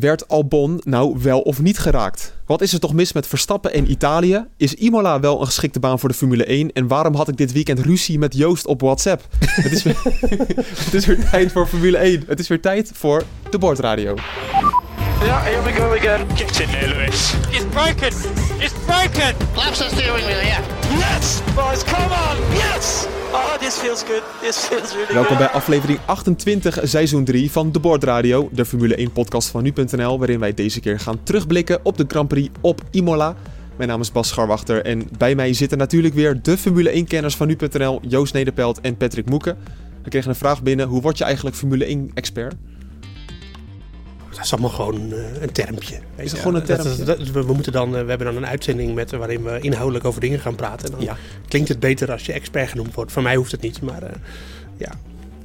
Werd Albon nou wel of niet geraakt? Wat is er toch mis met Verstappen en Italië? Is Imola wel een geschikte baan voor de Formule 1? En waarom had ik dit weekend ruzie met Joost op WhatsApp? het, is weer, het is weer tijd voor Formule 1. Het is weer tijd voor de bordradio. Yeah, here we go again. Get in there, Lewis. It's broken. It's broken. Laps the steering wheel, yeah. Yes, boys, come on. Yes. Oh, this feels good. This feels really Welkom bij aflevering 28, seizoen 3 van de Bordradio, de Formule 1 podcast van nu.nl, waarin wij deze keer gaan terugblikken op de Grand Prix op Imola. Mijn naam is Bas Scharwachter en bij mij zitten natuurlijk weer de Formule 1-kenners van nu.nl, Joost Nederpelt en Patrick Moeken. We kregen een vraag binnen, hoe word je eigenlijk Formule 1-expert? Dat is allemaal gewoon eh, een termpje. Is het gewoon een termpje? dat- dat- we, we moeten dan, eh, we hebben dan een uitzending met, waarin we inhoudelijk over dingen gaan praten. En dan Ja. klinkt het beter als je expert genoemd wordt. Voor mij hoeft het niet, maar eh,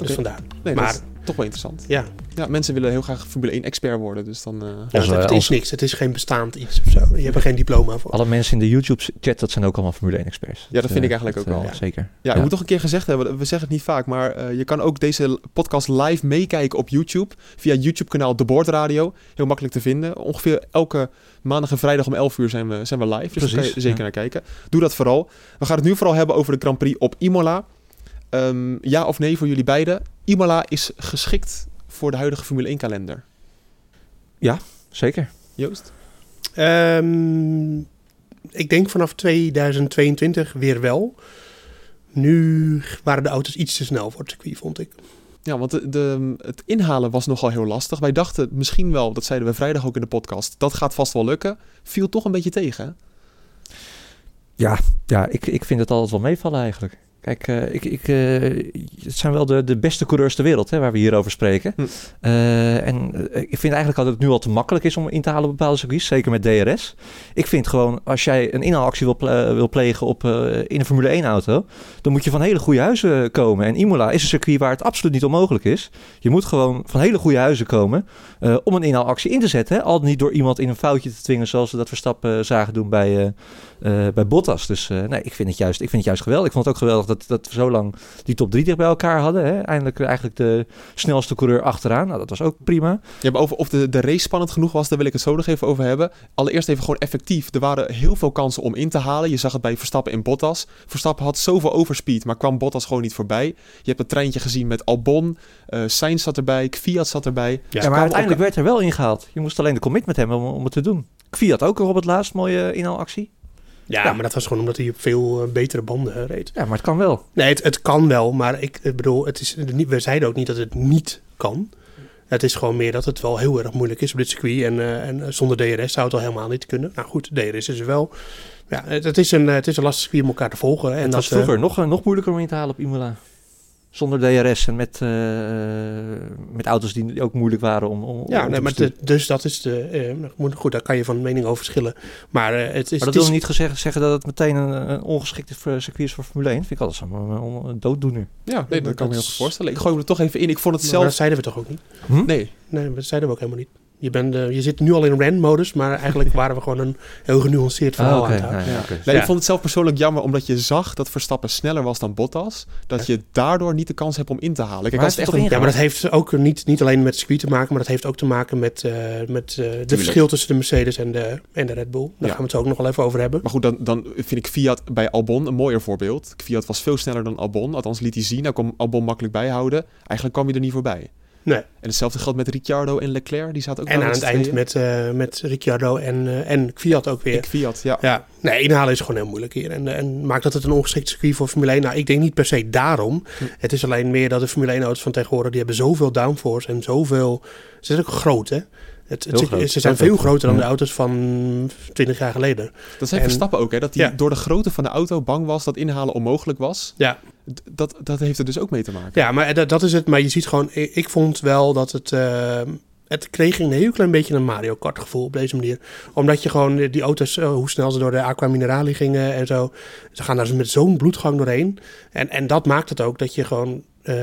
dus vandaar. Nee, maar dat is toch wel interessant. ja, Ja, mensen willen heel graag Formule 1-expert worden, dus dan... eh, ja, Onze- het, het is onze- niks. Het is geen bestaand iets of zo. Je hebt er geen diploma voor. Alle mensen in de YouTube-chat, dat zijn ook allemaal Formule 1-experts. Ja, dat vind ik eigenlijk ook wel. Ja, zeker. Ja, ik moet toch een keer gezegd hebben, we zeggen het niet vaak, maar eh, je kan ook deze podcast live meekijken op YouTube. Via YouTube-kanaal De Bordradio. Heel makkelijk te vinden. Ongeveer elke maandag en vrijdag om 11 uur zijn we, zijn we live. Dus daar kan je zeker ja. naar kijken. Doe dat vooral. We gaan het nu vooral hebben over de Grand Prix op Imola. Ehm, ja of nee voor jullie beiden? Imola is geschikt voor de huidige Formule 1-kalender. Zeker. Joost? Ehm, ik denk vanaf 2022 weer wel. Nu waren de auto's iets te snel voor het circuit, vond ik. Ja, want de, de- het inhalen was nogal heel lastig. Wij dachten misschien wel, dat zeiden we vrijdag ook in de podcast, dat gaat vast wel lukken. Viel toch een beetje tegen. Ja, ja ik, ik vind het altijd wel meevallen eigenlijk. Kijk, eh, ik, ik, eh, het zijn wel de, de beste coureurs ter wereld hè, waar we hier over spreken. Hm. Eh, en ik vind eigenlijk dat het nu al te makkelijk is om in te halen op bepaalde circuits. Zeker met DRS. Ik vind gewoon, als jij een inhaalactie wil, ple- wil plegen op, in een Formule 1 auto... dan moet je van hele goede huizen komen. En Imola is een circuit waar het absoluut niet onmogelijk is. Je moet gewoon van hele goede huizen komen om een inhaalactie in te zetten. Hè? Al niet door iemand in een foutje te dwingen zoals we dat Verstappen zagen doen bij... eh, eh, bij Bottas. Dus eh, nee, ik vind, het juist, ik vind het juist geweldig. Ik vond het ook geweldig dat, dat we zo lang die top 3 dicht bij elkaar hadden. Hè? Eindelijk eigenlijk de snelste coureur achteraan. Nou, dat was ook prima. Ja, maar over of de, de race spannend genoeg was, daar wil ik het zo nog even over hebben. Allereerst even gewoon effectief. Er waren heel veel kansen om in te halen. Je zag het bij Verstappen en Bottas. Verstappen had zoveel overspeed, maar kwam Bottas gewoon niet voorbij. Je hebt een treintje gezien met Albon. eh Sainz zat erbij, Kvyat zat erbij. Ja, Ja, maar uiteindelijk ook- werd er wel ingehaald. Je moest alleen de commitment hebben om, om het te doen. Kvyat ook nog op het laatst mooie inhaalactie. Ja, Ja. maar dat was gewoon omdat hij op veel eh, betere banden eh, reed. Ja, maar het kan wel. Nee, het, het kan wel, maar ik, ik bedoel, het is, niet- we zeiden ook niet dat het niet kan. Het is gewoon meer dat het wel heel erg moeilijk is op dit circuit. En, eh, en zonder DRS zou het al helemaal niet kunnen. Nou goed, DRS is er wel. Ja, het, het is, een, eh, het is een lastig circuit om elkaar te volgen. En het dat, was eh, vroeger nog, eh, nog moeilijker om in te halen op Imola. Zonder DRS en met, eh, met auto's die ook moeilijk waren om, om ja, om nee, te maar de- dus dat is de. eh, moet- goed, daar kan je van mening over verschillen. Maar eh, het is. Maar dat het wil is- niet gezegd, zeggen dat het meteen een, een ongeschikte circuit is voor Formule 1. Vind ik altijd zo'n een, een dooddoener. Ja, nee, dat kan me heel goed voorstellen. Ik gooi me er toch even in. Ik vond het Maar dat zelf... zeiden we toch ook niet? Nee, Nee, dat zeiden we ook helemaal niet. Je, bent, eh, je zit nu al in rand-modus, maar eigenlijk waren we gewoon een heel genuanceerd verhaal Ah, aan het houden. Nou ja, Ja. Nee, ik vond het zelf persoonlijk jammer, omdat je zag dat Verstappen sneller was dan Bottas. Dat je daardoor niet de kans hebt om in te halen. Kijk, Maar als het echt een... Ja, maar dat heeft ook niet, niet alleen met het circuit te maken, maar dat heeft ook te maken met, eh, met eh de verschil tussen de Mercedes en de, en de Red Bull. Daar Ja. gaan we het ook nog wel even over hebben. Maar goed, dan, dan vind ik Fiat bij Albon een mooier voorbeeld. Fiat was veel sneller dan Albon. Althans liet hij zien. Hij kon Albon makkelijk bijhouden. Eigenlijk kwam hij er niet voorbij. Nee. En hetzelfde geldt met Ricciardo en Leclerc. Die zaten ook En aan het eind met, eh, met Ricciardo en, eh en ook weer. Fiat, ja. Ja, nee, inhalen is gewoon heel moeilijk hier. En, en maakt dat het een ongeschikt circuit voor Formule 1? Nou, ik denk niet per se daarom. Hm. Het is alleen meer dat de Formule 1-auto's van tegenwoordig... die hebben zoveel downforce en zoveel... Ze zijn ook groot, hè? Het, het-. Ze zijn veel groter dan Ja. de auto's van 20 jaar geleden. Dat zei En- Verstappen ook, hè. Dat hij Ja. door de grootte van de auto bang was dat inhalen onmogelijk was. Ja, Dat, dat heeft er dus ook mee te maken. ja maar dat, dat is het. Maar je ziet gewoon... Ik, ik vond wel dat het... eh, het kreeg een heel klein beetje een Mario Kart gevoel op deze manier. Omdat je gewoon eh, die auto's, eh, hoe snel ze door de Aqua Minerali gingen en zo. Ze gaan daar dus met zo'n bloedgang doorheen. En, en dat maakt het ook dat je gewoon eh,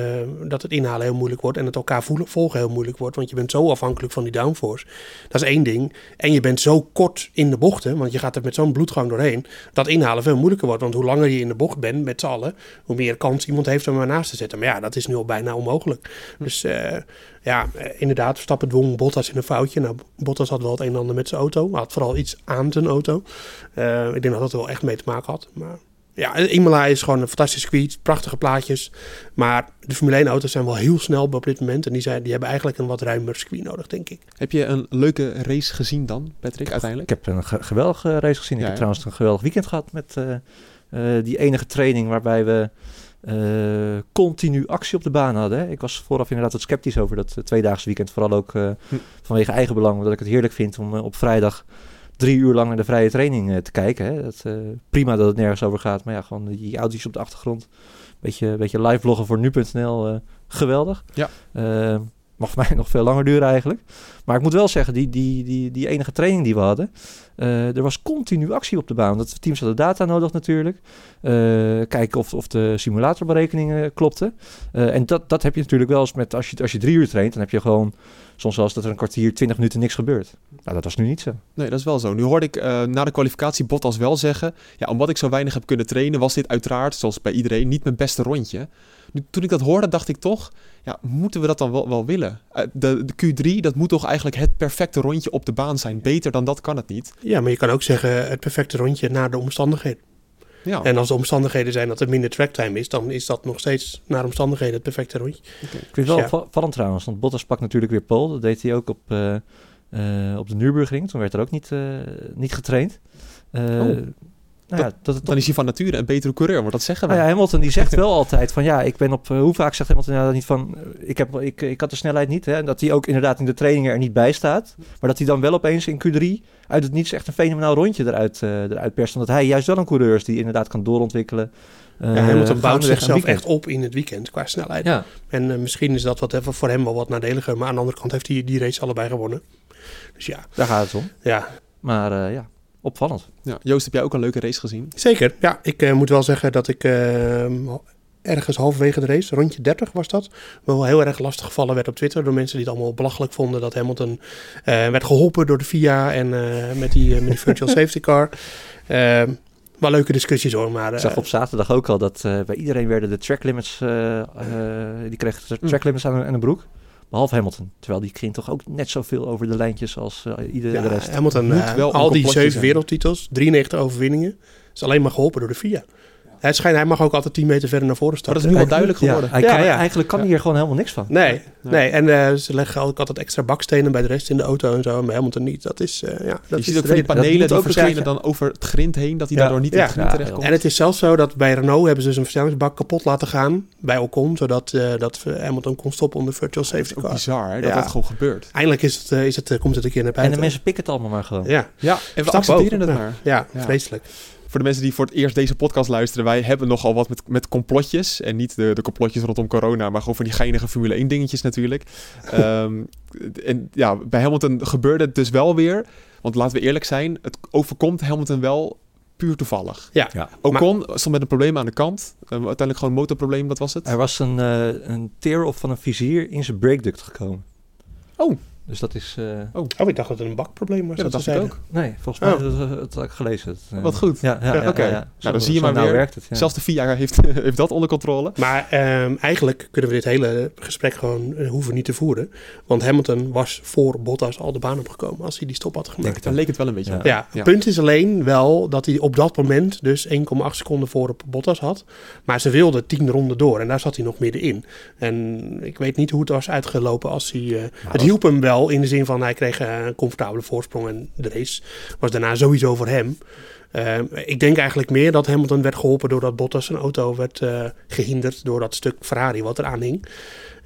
dat het inhalen heel moeilijk wordt en het elkaar voelen, volgen heel moeilijk wordt. Want je bent zo afhankelijk van die downforce. Dat is één ding. En je bent zo kort in de bochten, want je gaat er met zo'n bloedgang doorheen, dat inhalen veel moeilijker wordt. Want hoe langer je in de bocht bent met z'n allen, hoe meer kans iemand heeft om er naast te zetten. Maar ja, dat is nu al bijna onmogelijk. Dus eh, ja, eh, inderdaad, Verstappen dwong Bottas in een foutje. Nou, Bottas had wel het een en ander met zijn auto. Had vooral iets aan zijn auto. Eh, ik denk dat dat er wel echt mee te maken had. Maar ja, Imola is gewoon een fantastisch circuit. Prachtige plaatjes. Maar de Formule 1 auto's zijn wel heel snel op dit moment. En die, zijn, die hebben eigenlijk een wat ruimer circuit nodig, denk ik. Heb je een leuke race gezien dan, Patrick, uiteindelijk? Ik heb een ge- geweldige race gezien. Ja, ik heb ja. trouwens een geweldig weekend gehad met eh, eh, die enige training waarbij we eh, continu actie op de baan hadden. Hè. Ik was vooraf inderdaad wat sceptisch over dat uh, tweedaagse weekend. Vooral ook eh, Hm. vanwege eigen belang. Omdat ik het heerlijk vind om op vrijdag drie uur lang naar de vrije training eh, te kijken. Hè. Dat, eh, prima dat het nergens over gaat. Maar ja, gewoon die autootjes op de achtergrond. Beetje, beetje live vloggen voor nu.nl. eh, geweldig. Ja. Mag voor mij nog veel langer duren eigenlijk. Maar ik moet wel zeggen, die, die, die, die enige training die we hadden... eh, er was continu actie op de baan. Dat teams hadden data nodig natuurlijk. Eh, kijken of, of de simulatorberekeningen klopten. Eh, en dat, dat heb je natuurlijk wel eens met... Als je, als je drie uur traint, dan heb je gewoon... Soms wel eens dat er een kwartier, twintig minuten niks gebeurt. Nou, dat was nu niet zo. Nee, dat is wel zo. Nu hoorde ik na de kwalificatie Bottas wel zeggen... Ja, omdat ik zo weinig heb kunnen trainen... was dit uiteraard, zoals bij iedereen, niet mijn beste rondje. Nu, toen ik dat hoorde, dacht ik toch... Ja, moeten we dat dan wel, wel willen? De, de Q3, dat moet toch eigenlijk het perfecte rondje op de baan zijn. Beter dan dat kan het niet. Ja, maar je kan ook zeggen het perfecte rondje naar de omstandigheden. Ja, En als de omstandigheden zijn dat er minder tracktime is, dan is dat nog steeds naar omstandigheden het perfecte rondje. Ik vind het wel Ja. vallend trouwens, want Bottas pakt natuurlijk weer pole. Dat deed hij ook op, eh, eh, op de Nürburgring. Toen werd er ook niet, eh, niet getraind. Eh, nou ja, dat het dan is hij van nature een betere coureur, want dat zeggen we. Nou ja, Hamilton die zegt wel altijd van ja, ik ben op... eh, hoe vaak zegt Hamilton inderdaad niet van... eh, ik, heb, ik, ik had de snelheid niet. Hè, en dat hij ook inderdaad in de trainingen er niet bij staat. Maar dat hij dan wel opeens in Q3 uit het niets echt een fenomenaal rondje eruit, eh, eruit perst. Omdat hij juist wel een coureur is die inderdaad kan doorontwikkelen. Uh, ja, Hamilton bouwt zichzelf echt op in het weekend qua snelheid. Ja, En misschien is dat wat even voor hem wel wat nadeliger. Maar aan de andere kant heeft hij die race allebei gewonnen. Dus ja, daar gaat het om. ja Maar eh, ja, opvallend. Ja, Joost, heb jij ook een leuke race gezien? zeker. Ja, ik eh, moet wel zeggen dat ik eh, ergens halverwege de race, rondje 30 was dat, wel heel erg lastig gevallen werd op Twitter. Door mensen die het allemaal belachelijk vonden dat Hamilton eh, werd geholpen door de FIA en eh, met, die, eh, met die virtual safety car. Wel leuke discussies hoor, maar... Ik zag op zaterdag ook al dat eh, bij iedereen werden de track limits... eh, eh, die kreeg de track limits aan, aan een broek. Behalve Hamilton. Terwijl die ging toch ook net zoveel over de lijntjes als uh, iedere ja, de rest. Hamilton, Moet uh, wel al die zeven wereldtitels, 93 overwinningen, is alleen maar geholpen door de FIA. Het schijnt, hij mag ook altijd 10 meter verder naar voren Maar starten. dat is nu wel duidelijk ja, geworden. hij Ja, kan, ja. Eigenlijk kan hij hier gewoon helemaal niks van. Nee, Nee. nee. en uh, ze leggen ook altijd extra bakstenen bij de rest in de auto en zo. En bij Hamilton niet. Dat is, uh, ja, dat je is ziet de ook van die panelen die verschijnen dan over het grind heen, dat hij Ja. daardoor niet in het grind Ja, terechtkomt. En het is zelfs zo dat bij Renault hebben ze zijn versnellingsbak kapot laten gaan bij Ocon. Zodat uh, dat Hamilton kon stoppen onder virtual is safety ook car. bizar hè, dat Ja. dat gewoon gebeurt. Eindelijk is het, uh, is het, uh, komt het een keer naar En buiten. de mensen pikken het allemaal maar gewoon. Ja, Ja, en we accepteren ook. het maar. ja, Ja. vreselijk. Voor de mensen die voor het eerst deze podcast luisteren, wij hebben nogal wat met, met complotjes. En niet de, de complotjes rondom corona, maar gewoon van die geinige Formule 1 dingetjes natuurlijk. Ehm, en ja, bij Hamilton gebeurde het dus wel weer. Want laten we eerlijk zijn, het overkomt Hamilton wel puur toevallig. Ja. Ja. Ocon stond met een probleem aan de kant. Uh, uiteindelijk gewoon een motorprobleem, dat was het. Er was een, uh, een tear-off van een vizier in zijn brake duct gekomen. Oh. Dus dat is... Uh, oh, ik dacht dat het een bakprobleem was. Ja, dat dat dacht ik zeiden. ook. Nee, volgens mij Oh. dat, dat had ik gelezen. Dat, uh, Wat goed. Ja, ja, Ja, ja, oké. ja, ja. Nou, dan zie je maar weer. werkt het, ja. Zelfs de FIA heeft, heeft dat onder controle. Maar ehm, eigenlijk kunnen we dit hele gesprek gewoon eh, hoeven niet te voeren. Want Hamilton was voor Bottas al de baan opgekomen als hij die stop had gemaakt. Daar leek het wel een beetje Ja. het punt is alleen wel dat hij op dat moment dus 1,8 seconden voor op Bottas had. Maar ze wilden 10 ronden door en daar zat hij nog middenin. En ik weet niet hoe het was uitgelopen als hij... eh, het hielp hem wel in de zin van hij kreeg eh, een comfortabele voorsprong en de race was daarna sowieso voor hem. Uh, ik denk eigenlijk meer dat Hamilton werd geholpen doordat Bottas zijn auto werd uh, gehinderd door dat stuk Ferrari wat eraan hing.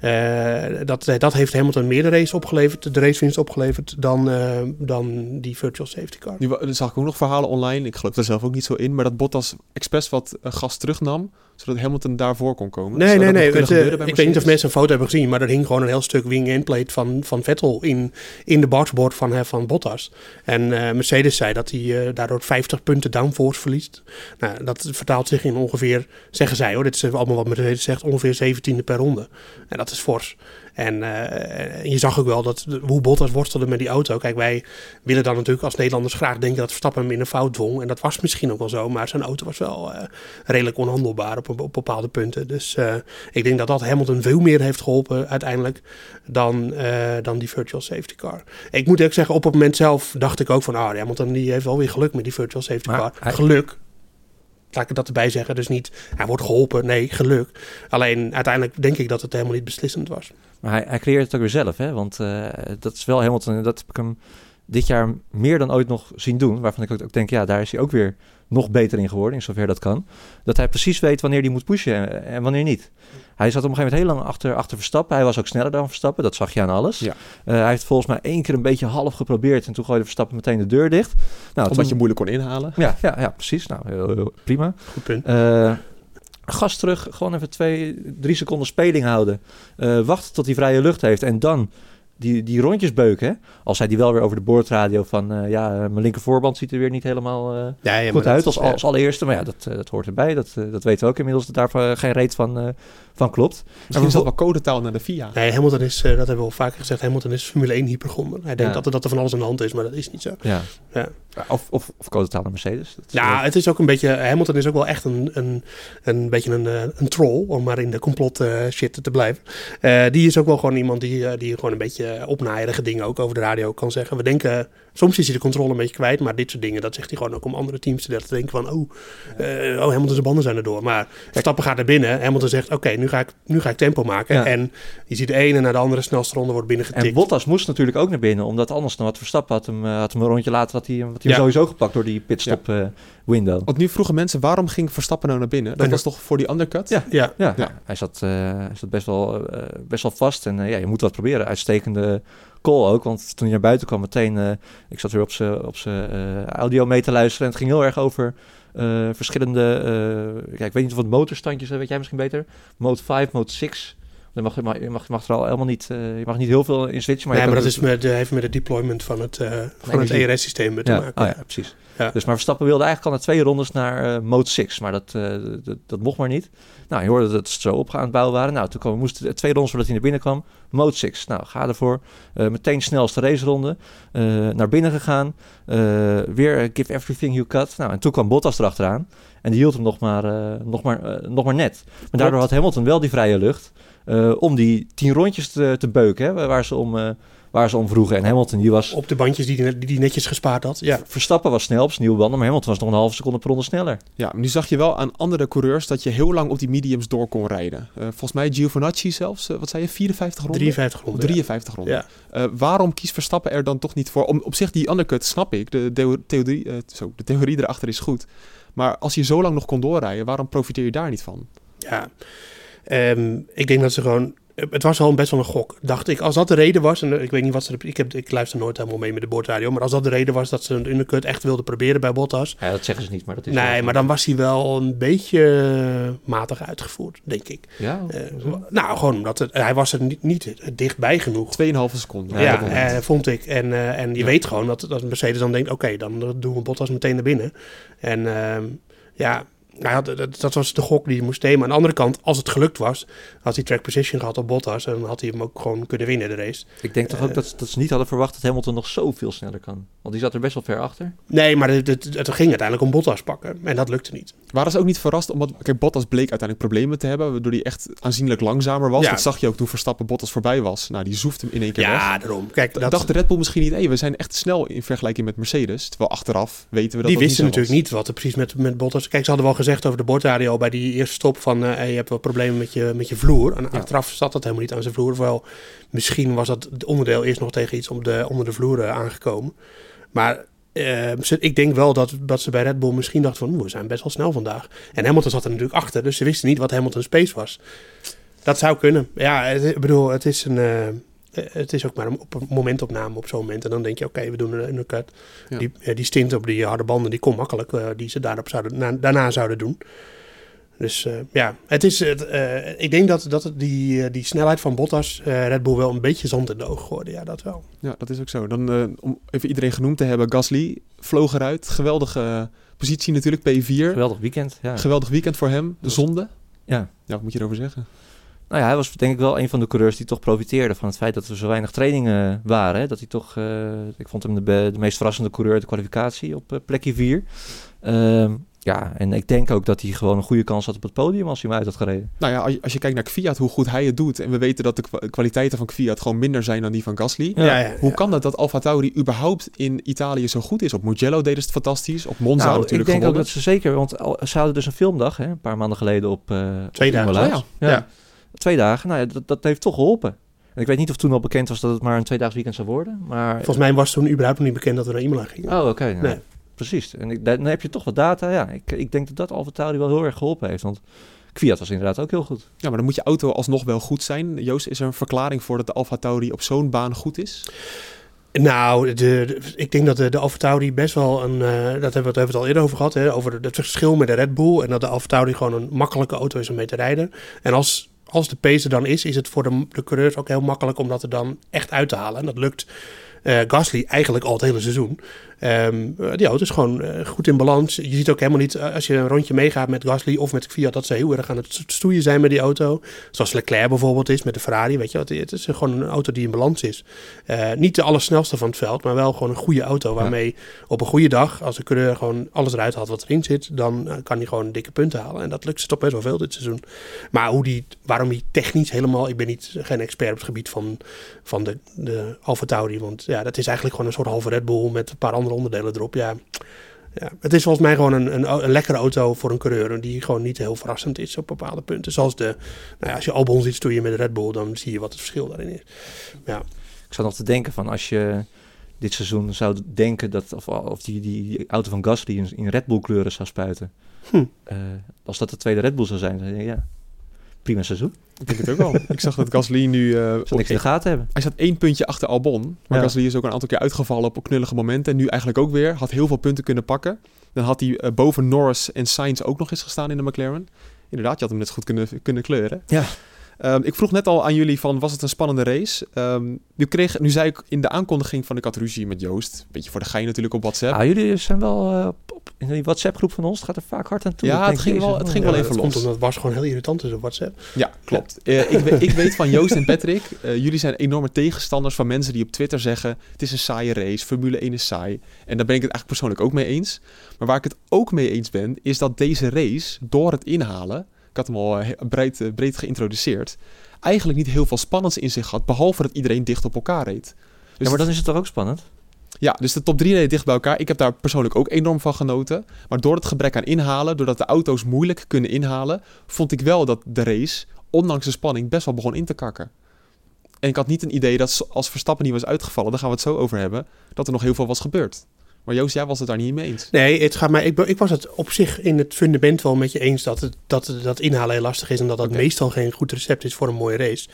Uh, dat, dat heeft Hamilton meer de race opgeleverd, de racewinst opgeleverd dan, uh, dan die virtual safety car. Nu zag ik ook nog verhalen online, ik geloof er zelf ook niet zo in, maar dat Bottas expres wat gas terugnam, zodat Hamilton daarvoor kon komen. Nee, nee, Het, ik weet niet of mensen een foto hebben gezien, maar er hing gewoon een heel stuk wing-end plate van, van Vettel in, in de boxboard van, van Bottas. En uh, Mercedes zei dat hij uh, daardoor 50 punten downforce verliest. Nou, dat vertaalt zich in ongeveer, zeggen zij hoor, dit is allemaal wat Mercedes zegt, ongeveer 17e per ronde. En dat is fors. En eh, je zag ook wel dat hoe Bottas worstelde met die auto. Kijk, wij willen dan natuurlijk als Nederlanders graag denken dat Verstappen hem in een fout dwong. En dat was misschien ook wel zo, maar zijn auto was wel eh, redelijk onhandelbaar op, op bepaalde punten. Dus uh, ik denk dat dat Hamilton veel meer heeft geholpen uiteindelijk dan, dan die virtual safety car. Ik moet ook zeggen, op het moment zelf dacht ik ook van, ah, Hamilton die heeft wel weer geluk met die virtual safety car. Geluk, laat ik dat erbij zeggen. Dus niet, hij wordt geholpen. Nee, geluk. Alleen uiteindelijk denk ik dat het helemaal niet beslissend was. Maar hij, hij creëert het ook weer zelf, hè? Want uh, dat is wel helemaal... Dat heb ik hem dit jaar meer dan ooit nog zien doen. Waarvan ik ook denk, ja, daar is hij ook weer nog beter in geworden, in zover dat kan. Dat hij precies weet wanneer hij moet pushen en, wanneer niet. Hij zat op een gegeven moment heel lang achter, achter Verstappen. Hij was ook sneller dan Verstappen, dat zag je aan alles. Ja. Uh, hij heeft volgens mij één keer een beetje half geprobeerd... en toen gooide Verstappen meteen de deur dicht. Nou, Omdat je moeilijk kon inhalen. Ja, ja, ja precies. Nou, heel, heel, prima. Goed punt. Uh, gas terug, gewoon even twee, drie seconden speling houden. Uh, wachten tot hij vrije lucht heeft en dan die, die rondjes beuken. Hè? Als hij die wel weer over de boordradio van... Uh, ja, mijn linkervoorband ziet er weer niet helemaal uh, ja, ja, goed uit als, als allereerste. Maar ja, dat, dat hoort erbij. Dat, dat weten we ook inmiddels. Dat daar geen reet van, van klopt. Misschien is dat wel codetaal naar de FIA. Nee, Hamilton is, dat hebben we al vaker gezegd... Hamilton is Formule 1 hypergonder. Hij denkt dat, er, dat er van alles aan de hand is, maar dat is niet zo. Ja. ja. Of, of, of codetaal naar Mercedes. Dat ja, het is ook een beetje... Hamilton is ook wel echt een, een, een beetje een, een troll... om maar in de complot shit te blijven. die is ook wel gewoon iemand die, die gewoon een beetje opnaaierige dingen ook over de radio kan zeggen. We denken, soms is hij de controle een beetje kwijt, maar dit soort dingen, dat zegt hij gewoon ook om andere teams te denken van, oh, uh, oh Hamilton zijn banden zijn erdoor. Maar Verstappen gaat er binnen, Hamilton zegt, oké, nu ga ik nu ga ik tempo maken. En je ziet de ene naar de andere snelste ronde wordt binnengetikt. En Bottas moest natuurlijk ook naar binnen, omdat anders dan wat Verstappen had hem, had hem een rondje later had hij, had hij sowieso gepakt door die pitstop uh, window. Want nu vroegen mensen, waarom ging Verstappen nou naar binnen? Dat was toch voor die undercut? Ja, ja. ja. ja. Hij, zat, uh, hij zat best wel, best wel vast en ja, je moet wat proberen. Uitstekende call ook. Want toen hij naar buiten kwam, meteen... Uh, ik zat weer op zijn op uh, audio mee te luisteren. En het ging heel erg over uh, verschillende... kijk, ik weet niet of het motorstandjes... weet jij misschien beter? Mode 5, Mode 6... Je mag, je, je, mag, je mag er al helemaal niet, uh, je mag niet heel veel in switchen. Maar nee, maar dat is met, heeft met het deployment van het, uh, van het ERS-systeem te ja. maken. Oh, ja, precies. Ja. Dus maar Verstappen wilde eigenlijk al na twee rondes naar uh, Mode 6, maar dat, dat, dat, mocht maar niet. Nou, je hoorde dat het zo op aan het bouwen waren. Nou, toen kwam, moest twee rondes voordat hij naar binnen kwam. Mode 6. Nou, ga ervoor. Meteen snelste raceronde. Naar binnen gegaan. Weer give everything you cut. Nou, en toen kwam Bottas erachteraan. En die hield hem nog maar, nog maar, nog maar net. Maar daardoor had Hamilton wel die vrije lucht. Om die tien rondjes te, te beuken. Hè, waar ze om waar ze om vroegen. En Hamilton die was... Op de bandjes die hij die netjes gespaard had, ja. Verstappen was snel op zijn nieuwe banden, maar Hamilton was nog een halve seconde per ronde sneller. Ja, nu zag je wel aan andere coureurs dat je heel lang op die mediums door kon rijden. Uh, volgens mij Giovinazzi zelfs, uh, wat zei je, 54 ronden? 53 ronden. 53 ronden. Ja. Uh, waarom kiest Verstappen er dan toch niet voor? Om, op zich, die undercut snap ik, de, de, theorie, zo, de theorie erachter is goed. Maar als je zo lang nog kon doorrijden, waarom profiteer je daar niet van? Ja, um, ik denk dat ze gewoon het was al best wel een gok, dacht ik. Als dat de reden was, en ik weet niet wat ze... Ik, heb, ik luister nooit helemaal mee met de boordradio... maar als dat de reden was dat ze een undercut echt wilden proberen bij Bottas... Ja, dat zeggen ze niet, maar dat is... Nee, maar dan was hij wel een beetje matig uitgevoerd, denk ik. Ja? Uh, nou, gewoon omdat het, hij was er niet, niet dichtbij genoeg. 2,5 seconden. Ja, ja uh, vond ik. En, uh, en je ja. weet gewoon dat, dat Mercedes dan denkt... oké, okay, dan doen we Bottas meteen naar binnen. En ehm, ja, nou, dat, dat, was de gok die hij moest nemen. Aan de andere kant, als het gelukt was, had hij track position gehad op Bottas. En dan had hij hem ook gewoon kunnen winnen, de race. Ik denk toch ook dat, dat ze niet hadden verwacht dat Hamilton nog zoveel sneller kan. Want die zat er best wel ver achter. Nee, maar het, het, het ging uiteindelijk om Bottas pakken. En dat lukte niet. Waren ze ook niet verrast? Omdat kijk, Bottas bleek uiteindelijk problemen te hebben. Waardoor hij echt aanzienlijk langzamer was. Ja. Dat zag je ook toen Verstappen Bottas voorbij was. Nou, die zoeft hem in één keer ja, weg. Ja, daarom. Kijk, dat... dacht de Red Bull misschien niet... Hey, we zijn echt snel in vergelijking met Mercedes. Terwijl achteraf weten we dat Die dat wisten niet natuurlijk was. niet wat er precies met, met Bottas... Kijk, ze hadden wel gezegd over de boordradio al bij die eerste stop van... Uh, je hebt wel problemen met je, met je vloer. En achteraf zat dat helemaal niet aan zijn vloer. Ofwel, misschien was dat het onderdeel eerst nog tegen iets om de, onder de vloer aangekomen. Maar uh, ik denk wel dat, dat ze bij Red Bull misschien dachten van... we zijn best wel snel vandaag. En Hamilton zat er natuurlijk achter, dus ze wisten niet wat Hamilton's pace was. Dat zou kunnen. Ja, ik bedoel, het is een... Uh, het is ook maar een, op een momentopname op zo'n moment. En dan denk je, oké, okay, we doen een undercut. Ja. Die, die stint op die harde banden, die kon makkelijk. Uh, die ze daarop zouden, na, daarna zouden doen. Dus eh, ja, het is, het, eh, ik denk dat, dat het die, eh, die snelheid van Bottas eh, Red Bull wel een beetje zand in de ogen gooide. Ja, dat wel. Ja, dat is ook zo. Dan, eh, om even iedereen genoemd te hebben, Gasly vloog eruit. Geweldige positie natuurlijk, P4. Geweldig weekend. Ja. Geweldig weekend voor hem. De zonde. ja. Ja, wat moet je erover zeggen? Nou ja, hij was denk ik wel een van de coureurs die toch profiteerde van het feit dat er zo weinig trainingen waren. Hè? Dat hij toch, eh, ik vond hem de, de meest verrassende coureur de kwalificatie op plekje 4. Ja, en ik denk ook dat hij gewoon een goede kans had op het podium als hij hem uit had gereden. Nou ja, als je, als je kijkt naar Kvyat, hoe goed hij het doet. En we weten dat de kwa- kwaliteiten van Kvyat gewoon minder zijn dan die van Gasly. Ja. Hoe kan dat dat Alfa Tauri überhaupt in Italië zo goed is? Op Mugello deden ze het fantastisch. Op Monza nou, ik natuurlijk denk ook dat ze zeker, want ze hadden dus een filmdag hè, een paar maanden geleden op eh Twee op dagen. Oh ja. Ja. Ja. Twee dagen, nou ja, dat, dat heeft toch geholpen. En ik weet niet of toen al bekend was dat het maar een tweedaags weekend zou worden. Maar... Volgens mij was toen überhaupt nog niet bekend dat we naar Imola gingen. Oh, oké. nou, Nee. Precies. En ik, dan heb je toch wat data. Ja, ik, ik denk dat dat Alfa Tauri wel heel erg geholpen heeft. Want Kwiat was inderdaad ook heel goed. Ja, maar dan moet je auto alsnog wel goed zijn. Joost, is er een verklaring voor dat de Alfa Tauri op zo'n baan goed is? Nou, de, de- ik denk dat de, de Alfa Tauri best wel een... eh, dat hebben we het al eerder over gehad. Hè, over het verschil met de Red Bull. En dat de Alfa Tauri gewoon een makkelijke auto is om mee te rijden. En als, als de pace er dan is, is het voor de, de coureurs ook heel makkelijk om dat er dan echt uit te halen. En dat lukt eh, Gasly eigenlijk al het hele seizoen. Eh, die auto is gewoon eh, goed in balans. Je ziet ook helemaal niet, eh, als je een rondje meegaat met Gasly of met Fiat, dat ze heel erg aan het stoeien zijn met die auto. Zoals Leclerc bijvoorbeeld is met de Ferrari. Weet je, wat, het is gewoon een auto die in balans is. Niet de allersnelste van het veld, maar wel gewoon een goede auto. Waarmee op een goede dag, als de coureur gewoon alles eruit haalt wat erin zit, dan kan hij gewoon dikke punten halen. En dat lukt ze toch best wel veel dit seizoen. Maar hoe die, waarom hij technisch helemaal, ik ben niet, geen expert op het gebied van, van de, de Alfa Tauri. Want ja, dat is eigenlijk gewoon een soort halve Red Bull met een paar andere onderdelen erop. Ja, ja, het is volgens mij gewoon een, een, een lekkere auto voor een coureur. Die gewoon niet heel verrassend is op bepaalde punten. Zoals de, nou ja, als je Albon ziet stoeien met de Red Bull, dan zie je wat het verschil daarin is. Ja, Ik zat nog te denken van als je dit seizoen zou denken dat of, of die, die, die auto van Gasly in, in Red Bull kleuren zou spuiten. Hm. Eh, als dat de tweede Red Bull zou zijn, dan denk ik, ja, prima seizoen. Ik denk het ook wel. ik zag dat Gasly nu... eh, Zal niks in de gaten hebben. Hij staat één puntje achter Albon. Maar Ja. Gasly is ook een aantal keer uitgevallen op knullige momenten. En nu eigenlijk ook weer. Had heel veel punten kunnen pakken. Dan had hij eh, boven Norris en Sainz ook nog eens gestaan in de McLaren. Inderdaad, je had hem net goed kunnen, kunnen kleuren. Ja. Ehm, ik vroeg net al aan jullie van, was het een spannende race? Ehm, nu, kreeg, nu zei ik in de aankondiging van, ik had ruzie met Joost. Een beetje voor de gein natuurlijk op WhatsApp. Ah, jullie zijn wel eh, op, in die WhatsApp groep van ons, het gaat er vaak hard aan toe. Ja, het ging wel- het ging wel even los. komt omdat Bas gewoon heel irritant is op WhatsApp. Ja, klopt. Eh, ik, we- ik weet van Joost en Patrick, eh, jullie zijn enorme tegenstanders van mensen die op Twitter zeggen: het is een saaie race, Formule 1 is saai. En daar ben ik het eigenlijk persoonlijk ook mee eens. Maar waar ik het ook mee eens ben, is dat deze race, door het inhalen, ik had hem al eh, breed, eh, breed geïntroduceerd, eigenlijk niet heel veel spannends in zich had, behalve dat iedereen dicht op elkaar reed. Dus Ja, maar dan is het toch ook spannend? ja, dus de top 3 reden dicht bij elkaar. Ik heb daar persoonlijk ook enorm van genoten. Maar door het gebrek aan inhalen, doordat de auto's moeilijk kunnen inhalen, vond ik wel dat de race, ondanks de spanning, best wel begon in te kakken. En ik had niet een idee dat als Verstappen niet was uitgevallen, daar gaan we het zo over hebben, dat er nog heel veel was gebeurd. Maar Joost, jij was het daar niet mee eens. Nee, het gaat mij, ik, ik was het op zich in het fundament wel met je eens dat, het, dat dat inhalen heel lastig is en dat dat meestal geen goed recept is voor een mooie race.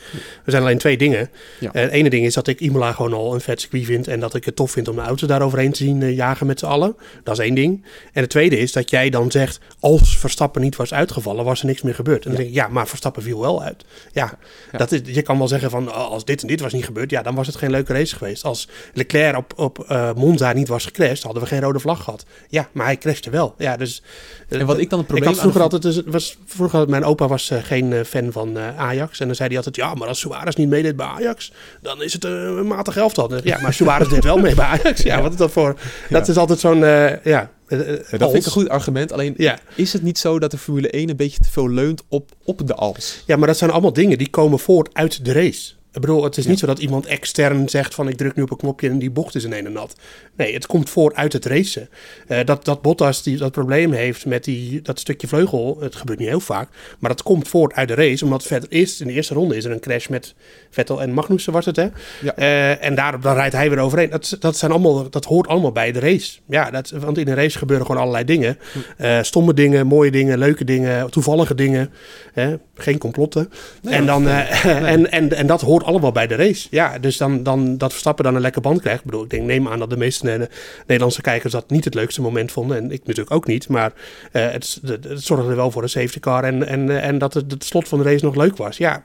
Er zijn alleen twee dingen. Ja. Eh, het ene ding is dat ik Imola gewoon al een vet circuit vind en dat ik het tof vind om de auto's daar overheen te zien eh, jagen met z'n allen. Dat is één ding. En het tweede is dat jij dan zegt, als Verstappen niet was uitgevallen, was er niks meer gebeurd. En dan Ja. denk ik, ja, maar Verstappen viel wel uit. Ja, Ja. Dat is, je kan wel zeggen van, oh, als dit en dit was niet gebeurd, ja, dan was het geen leuke race geweest. Als Leclerc op, op eh, Monza niet was gecrashed, hadden we geen rode vlag gehad. Ja, maar hij crashte wel. Ja, dus, eh, En wat ik dan het ik probleem had vroeger de- altijd, dus, was, vroeger had mijn opa was eh, geen eh, fan van Ajax. En dan zei hij altijd, ja, maar als Suarez niet meedeed bij Ajax, dan is het een matig elftal. Ja, maar Suarez deed wel mee bij Ajax. Ja, wat is dat voor... Dat is altijd zo'n, ja... Ja, dat vind ik een goed argument. Alleen Ja. is het niet zo dat de Formule 1 een beetje te veel leunt op, op de als? Ja, maar dat zijn allemaal dingen die komen voort uit de race. Ik bedoel, het is Ja. niet zo dat iemand extern zegt van ik druk nu op een knopje en die bocht is in een en nat. Nee, het komt voort uit het racen. Eh, dat, dat Bottas die, dat probleem heeft met die, dat stukje vleugel, het gebeurt niet heel vaak, maar dat komt voort uit de race. Omdat verder is, in de eerste ronde is er een crash met Vettel en Magnussen was het hè. Ja. Eh, en daar, dan rijdt hij weer overheen. Dat, dat, zijn allemaal, dat hoort allemaal bij de race. Ja, dat, want in een race gebeuren gewoon allerlei dingen. Eh, stomme dingen, mooie dingen, leuke dingen, toevallige dingen. Hè? Geen complotten. Nee, en, dan, en, en, en dat hoort hoort allemaal bij de race. Ja, dus dan, dan dat Verstappen dan een lekker band krijgt. Ik bedoel, ik denk, neem aan dat de meeste Nederlandse kijkers dat niet het leukste moment vonden. En ik natuurlijk ook niet. Maar eh, het, het, zorgde wel voor een safety car en, en, eh, en dat het, het slot van de race nog leuk was. Ja,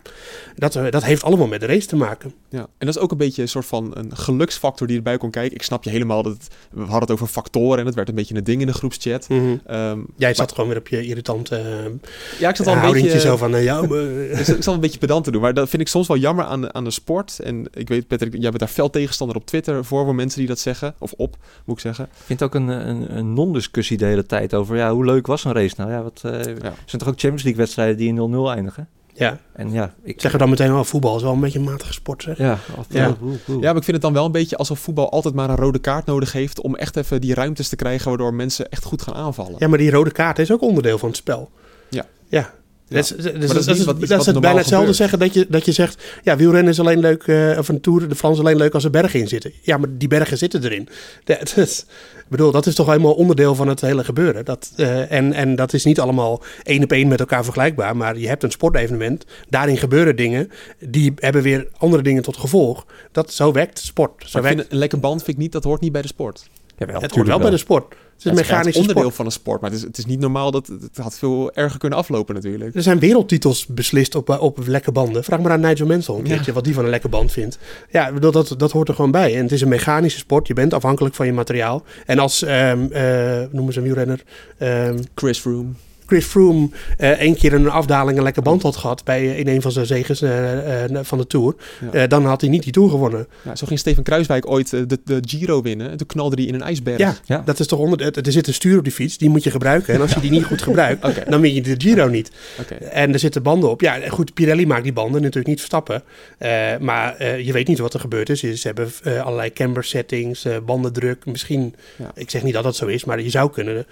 dat, eh, dat heeft allemaal met de race te maken. Ja, en dat is ook een beetje een soort van een geluksfactor die erbij kon kijken. Ik snap je helemaal dat het- we hadden het over factoren en het werd een beetje een ding in de groepschat. Ehm, Jij zat gewoon weer op je irritante uh, ja, ik zat al een beetje zo van, zat ik zat een beetje pedant te doen, maar dat vind ik soms wel jammer aan de, aan de sport. En ik weet, Patrick, jij bent daar fel tegenstander op Twitter voor, voor mensen die dat zeggen. Of op, moet ik zeggen. Ik vind het ook een, een, een non-discussie de hele tijd over ja, hoe leuk was een race nou? Ja, wat, eh, Er zijn toch ook Champions League wedstrijden die in 0-0 eindigen? ja. En ja, ik Zeggen dan meteen, oh, voetbal is wel een beetje een matige sport, zeg. Ja, Ja. Ja, maar ik vind het dan wel een beetje alsof voetbal altijd maar een rode kaart nodig heeft om echt even die ruimtes te krijgen waardoor mensen echt goed gaan aanvallen. Ja, maar die rode kaart is ook onderdeel van het spel. Ja. Ja. Ja. Dat is, dat dat dat dat het bijna hetzelfde zeggen dat je, dat je zegt... Ja, wielrennen is alleen leuk... eh, of een Tour de France alleen leuk als er bergen in zitten. Ja, maar die bergen zitten erin. Het is- ik bedoel, dat is toch helemaal onderdeel van het hele gebeuren. Dat, eh, en, en dat is niet allemaal één op één met elkaar vergelijkbaar. Maar je hebt een sportevenement. Daarin gebeuren dingen. Die hebben weer andere dingen tot gevolg. Dat, zo werkt sport. Zo werkt, vind een lekker band vind ik niet, dat hoort niet bij de sport. Jawel, het hoort wel bij de sport. Het is een onderdeel sport. van een sport, maar het is, het is niet normaal dat het had veel erger kunnen aflopen natuurlijk. Er zijn wereldtitels beslist op, op lekke banden. Vraag maar aan Nigel Mansell een Ja. keertje wat die van een lekke band vindt. Ja, dat, dat hoort er gewoon bij. En het is een mechanische sport. Je bent afhankelijk van je materiaal. En als, ehm eh, noemen ze een wielrenner, ehm, Chris Froome. Chris Froome eh één keer een afdaling een lekke band had gehad bij, eh, in een van zijn zegens eh, eh, van de Tour, Ja. eh, dan had hij niet die Tour gewonnen. Ja, zo ging Steven Kruiswijk ooit de, de Giro winnen en toen knalde hij in een ijsberg. Ja, Ja. dat is toch onder, er zit een stuur op die fiets, die moet je gebruiken. En als je die niet goed gebruikt, dan win je de Giro niet. Oké. En er zitten banden op. Ja, goed, Pirelli maakt die banden natuurlijk niet verstappen. Eh, maar eh, je weet niet wat er gebeurd is. Ze hebben allerlei camber settings, bandendruk. Misschien, Ja. ik zeg niet dat dat zo is, maar je zou kunnen.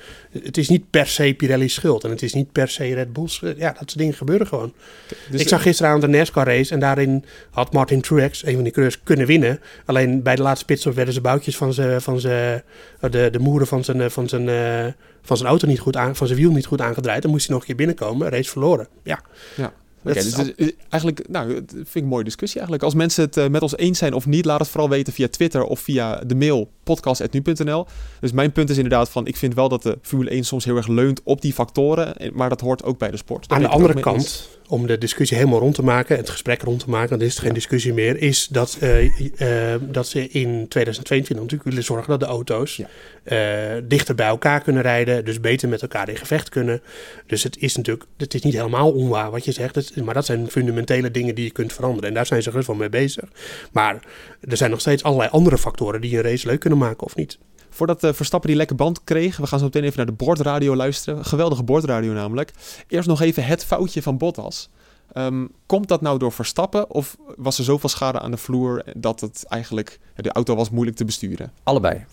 Het is niet per se Pirelli's schuld. En het is niet per se Red Bull's schuld. Ja, dat soort dingen gebeuren gewoon. Dus ik zag gisteravond een NASCAR race en daarin had Martin Truex, een van die coureurs, kunnen winnen. Alleen bij de laatste pitstop werden zijn boutjes van zijn, van zijn de, de moeren van zijn, eh, van zijn, eh, van zijn auto niet goed aan, van zijn wiel niet goed aangedraaid. Dan moest hij nog een keer binnenkomen, race verloren. Ja. Oké, Dat dus is eigenlijk, nou, dat vind ik een mooie discussie eigenlijk. Als mensen het eh, met ons eens zijn of niet, laat het vooral weten via Twitter of via de mail podcast.nu.nl. Dus mijn punt is inderdaad van, ik vind wel dat de Formule 1 soms heel erg leunt op die factoren, en- maar dat hoort ook bij de sport. Daar Aan de andere eens. kant, om de discussie helemaal rond te maken, het gesprek rond te maken, dan is het geen Ja. discussie meer, is dat, eh, eh, dat ze in 2022 natuurlijk willen zorgen dat de auto's Ja. eh, dichter bij elkaar kunnen rijden, dus beter met elkaar in gevecht kunnen. Dus het is natuurlijk, het is niet helemaal onwaar wat je zegt, het- maar dat zijn fundamentele dingen die je kunt veranderen. En daar zijn ze gerust wel mee bezig. Maar er zijn nog steeds allerlei andere factoren die een race leuk kunnen maken of niet. Voordat eh, Verstappen die lekke band kreeg, we gaan zo meteen even naar de bordradio luisteren. Geweldige bordradio namelijk. Eerst nog even het foutje van Bottas. Ehm, komt dat nou door Verstappen of was er zoveel schade aan de vloer dat het eigenlijk, de auto was moeilijk te besturen? Allebei.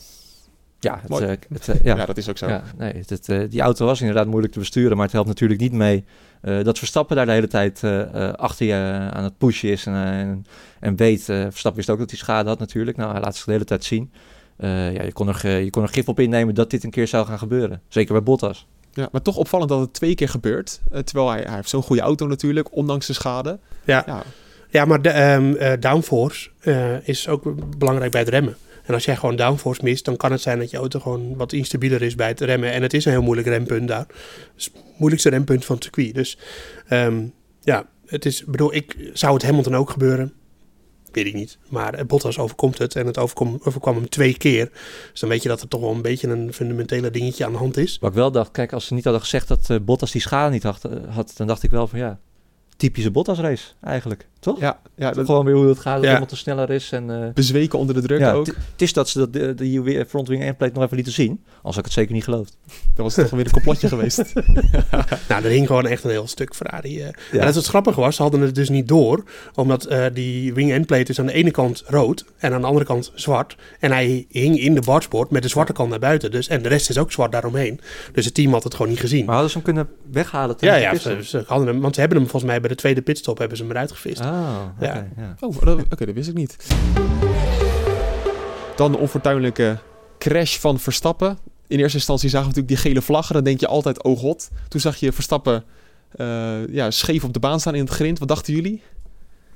Ja, het, Mooi. eh, het, eh, ja. Ja, dat is ook zo. Ja, nee, het, eh, die auto was inderdaad moeilijk te besturen, maar het helpt natuurlijk niet mee eh, dat Verstappen daar de hele tijd eh, eh, achter je aan het pushen is en, en, en weet. Verstappen wist ook dat hij schade had natuurlijk. Nou, hij laat zich de hele tijd zien. Eh, ja, je, kon er, je kon er gif op innemen dat dit een keer zou gaan gebeuren. Zeker bij Bottas. Ja, maar toch opvallend dat het twee keer gebeurt. eh, terwijl hij, hij heeft zo'n goede auto natuurlijk, ondanks de schade. Ja, Ja, Ja, maar de, ehm, eh, downforce eh, is ook belangrijk bij het remmen. En als jij gewoon downforce mist, dan kan het zijn dat je auto gewoon wat instabieler is bij het remmen. En het is een heel moeilijk rempunt daar. Het is het moeilijkste rempunt van het circuit. Dus ehm, ja, het is, ik bedoel, ik, zou het Hamilton ook gebeuren? Weet ik niet. Maar eh, Bottas overkomt het en het overkom, overkwam hem twee keer. Dus dan weet je dat er toch wel een beetje een fundamentele dingetje aan de hand is. Wat ik wel dacht, kijk, als ze niet hadden gezegd dat eh, Bottas die schade niet had, eh, had, dan dacht ik wel van ja, typische Bottas race eigenlijk, toch? ja, ja dat, Gewoon weer hoe het gaat, dat Ja. iemand te sneller is en... eh, bezweken onder de druk ja, ook. het- Het is dat ze dat, de, de front wing endplate nog even lieten zien. Als ik het zeker niet geloofd. Dat was toch weer een complotje geweest. Nou, er hing gewoon echt een heel stuk Ferrari. eh. Ja. En dat is het grappige was, ze hadden het dus niet door. Omdat eh, die wing end plate is aan de ene kant rood en aan de andere kant zwart. En hij hing in de bargeboard met de zwarte kant naar buiten. Dus, en de rest is ook zwart daaromheen. Dus het team had het gewoon niet gezien. Maar hadden ze hem kunnen weghalen? ja, ja, ze hadden hem, want ze hebben hem volgens mij bij de tweede pitstop hebben ze hem eruit gevist. Ah, oké. Ja. ja. Oh, dat- oké, dat wist ik niet. Dan de onfortuinlijke crash van Verstappen. In eerste instantie zagen we natuurlijk die gele vlaggen. Dan denk je altijd, oh god. Toen zag je Verstappen eh, ja, scheef op de baan staan in het grind. Wat dachten jullie?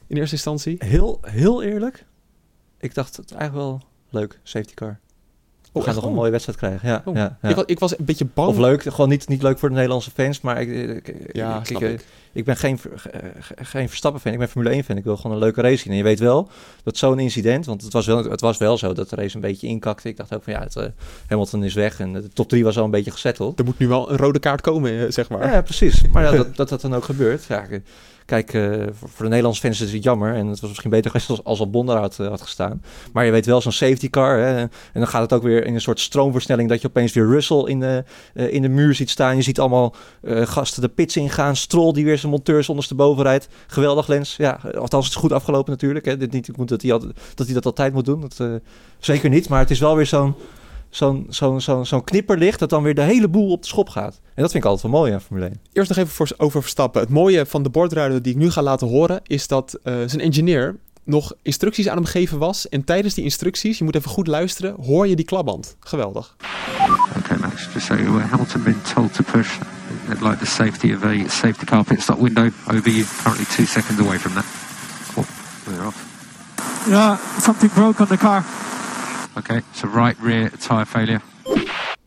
in eerste instantie? Heel, heel eerlijk, ik dacht het eigenlijk wel leuk, safety car. We Oh, gaan nog een wel? mooie wedstrijd krijgen. Ja, Oh. ja, ja. Ik, was, ik was een beetje bang. Of leuk, gewoon niet, niet leuk voor de Nederlandse fans, maar ik, ik, Ja, ik, snap ik, ben geen, eh, ge- geen Verstappen-fan, ik ben Formule 1-fan. Ik wil gewoon een leuke race zien. En je weet wel dat zo'n incident, want het was, wel, het was wel zo dat de race een beetje inkakte. Ik dacht ook van ja, het, eh, Hamilton is weg en de top 3 was al een beetje gezetteld. Er moet nu wel een rode kaart komen, eh, zeg maar. Ja, precies. Maar ja, dat, dat dat dan ook gebeurt. Ja, kijk, eh, voor, de Nederlandse fans is het jammer. En het was misschien beter geweest als, als Albon had, eh, had gestaan. Maar je weet wel, zo'n safety car. Hè, en dan gaat het ook weer in een soort stroomversnelling... dat je opeens weer Russell in de, eh, in de muur ziet staan. Je ziet allemaal gasten de pits ingaan. Stroll die weer zijn monteurs ondersteboven rijdt. Geweldig, Lens. Ja, althans, het is goed afgelopen natuurlijk. Hè. Dit niet ik moet dat hij, dat hij dat altijd moet doen. Dat, zeker niet. Maar het is wel weer zo'n zo'n zo'n zo'n zo'n knipperlicht... dat dan weer de hele boel op de schop gaat. En dat vind ik altijd wel mooi aan Formule 1. Eerst nog even voor, over Verstappen. Het mooie van de bordrijder die ik nu ga laten horen... is dat eh, zijn engineer nog instructies aan hem gegeven was. En tijdens die instructies, je moet even goed luisteren... hoor je die klapband. Geweldig. Okay, Max, just so Hamilton been told to push like the safety of a safety car pit stop window over you. Currently two seconds away from that. Oh, we're off. Yeah, something broke on the car. Okay, so right rear tyre failure.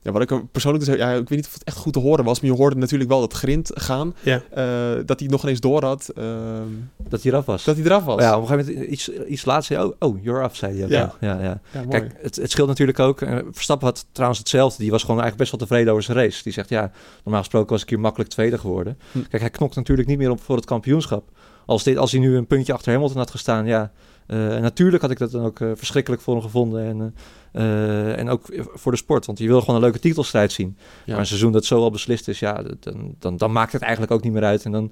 Ja, wat ik er persoonlijk dus... Ja, ik weet niet of het echt goed te horen was... maar je hoorde natuurlijk wel dat grind gaan. Ja. eh, dat hij nog ineens door had. ehm, Dat hij eraf was. dat hij eraf was. Ja, op een gegeven moment iets, iets later zei oh, oh, you're off, zei hij ook. Ja. Ja. Ja, ja. Ja, mooi. Kijk, het, het scheelt natuurlijk ook. eh, Verstappen had trouwens hetzelfde. Die was gewoon eigenlijk best wel tevreden over zijn race. Die zegt, ja, normaal gesproken was ik hier makkelijk tweede geworden. Hm. Kijk, hij knokt natuurlijk niet meer op voor het kampioenschap. Als, dit, als hij nu een puntje achter Hamilton had gestaan, ja... eh, natuurlijk had ik dat dan ook eh, verschrikkelijk voor hem gevonden. En, eh, en ook voor de sport. Want je wil gewoon een leuke titelstrijd zien. Ja. Maar een seizoen dat zo al beslist is, ja, dan, dan, dan maakt het eigenlijk ook niet meer uit. En dan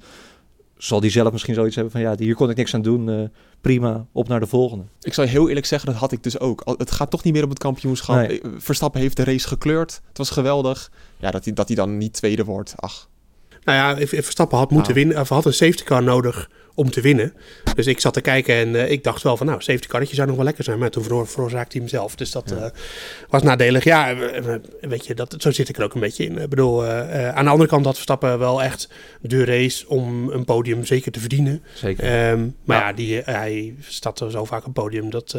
zal hij zelf misschien zoiets hebben van, ja, hier kon ik niks aan doen. prima, op naar de volgende. Ik zou heel eerlijk zeggen, dat had ik dus ook. Het gaat toch niet meer om het kampioenschap. Nee. Verstappen heeft de race gekleurd. Het was geweldig. Ja, dat hij, dat hij dan niet tweede wordt. Ach, Nou ja, Verstappen had moeten Nou. winnen, of had een safety car nodig om te winnen. Dus ik zat te kijken en eh, ik dacht wel van, nou, safety carretje zou nog wel lekker zijn. Maar toen veroor- veroorzaakte hij hem zelf. Dus dat eh, was nadelig. Ja, eh, weet je, dat, zo zit ik er ook een beetje in. Ik bedoel, aan de andere kant had Verstappen wel echt de race om een podium zeker te verdienen. Zeker. Ehm, maar Ja. ja, die, hij staat er zo vaak op podium dat...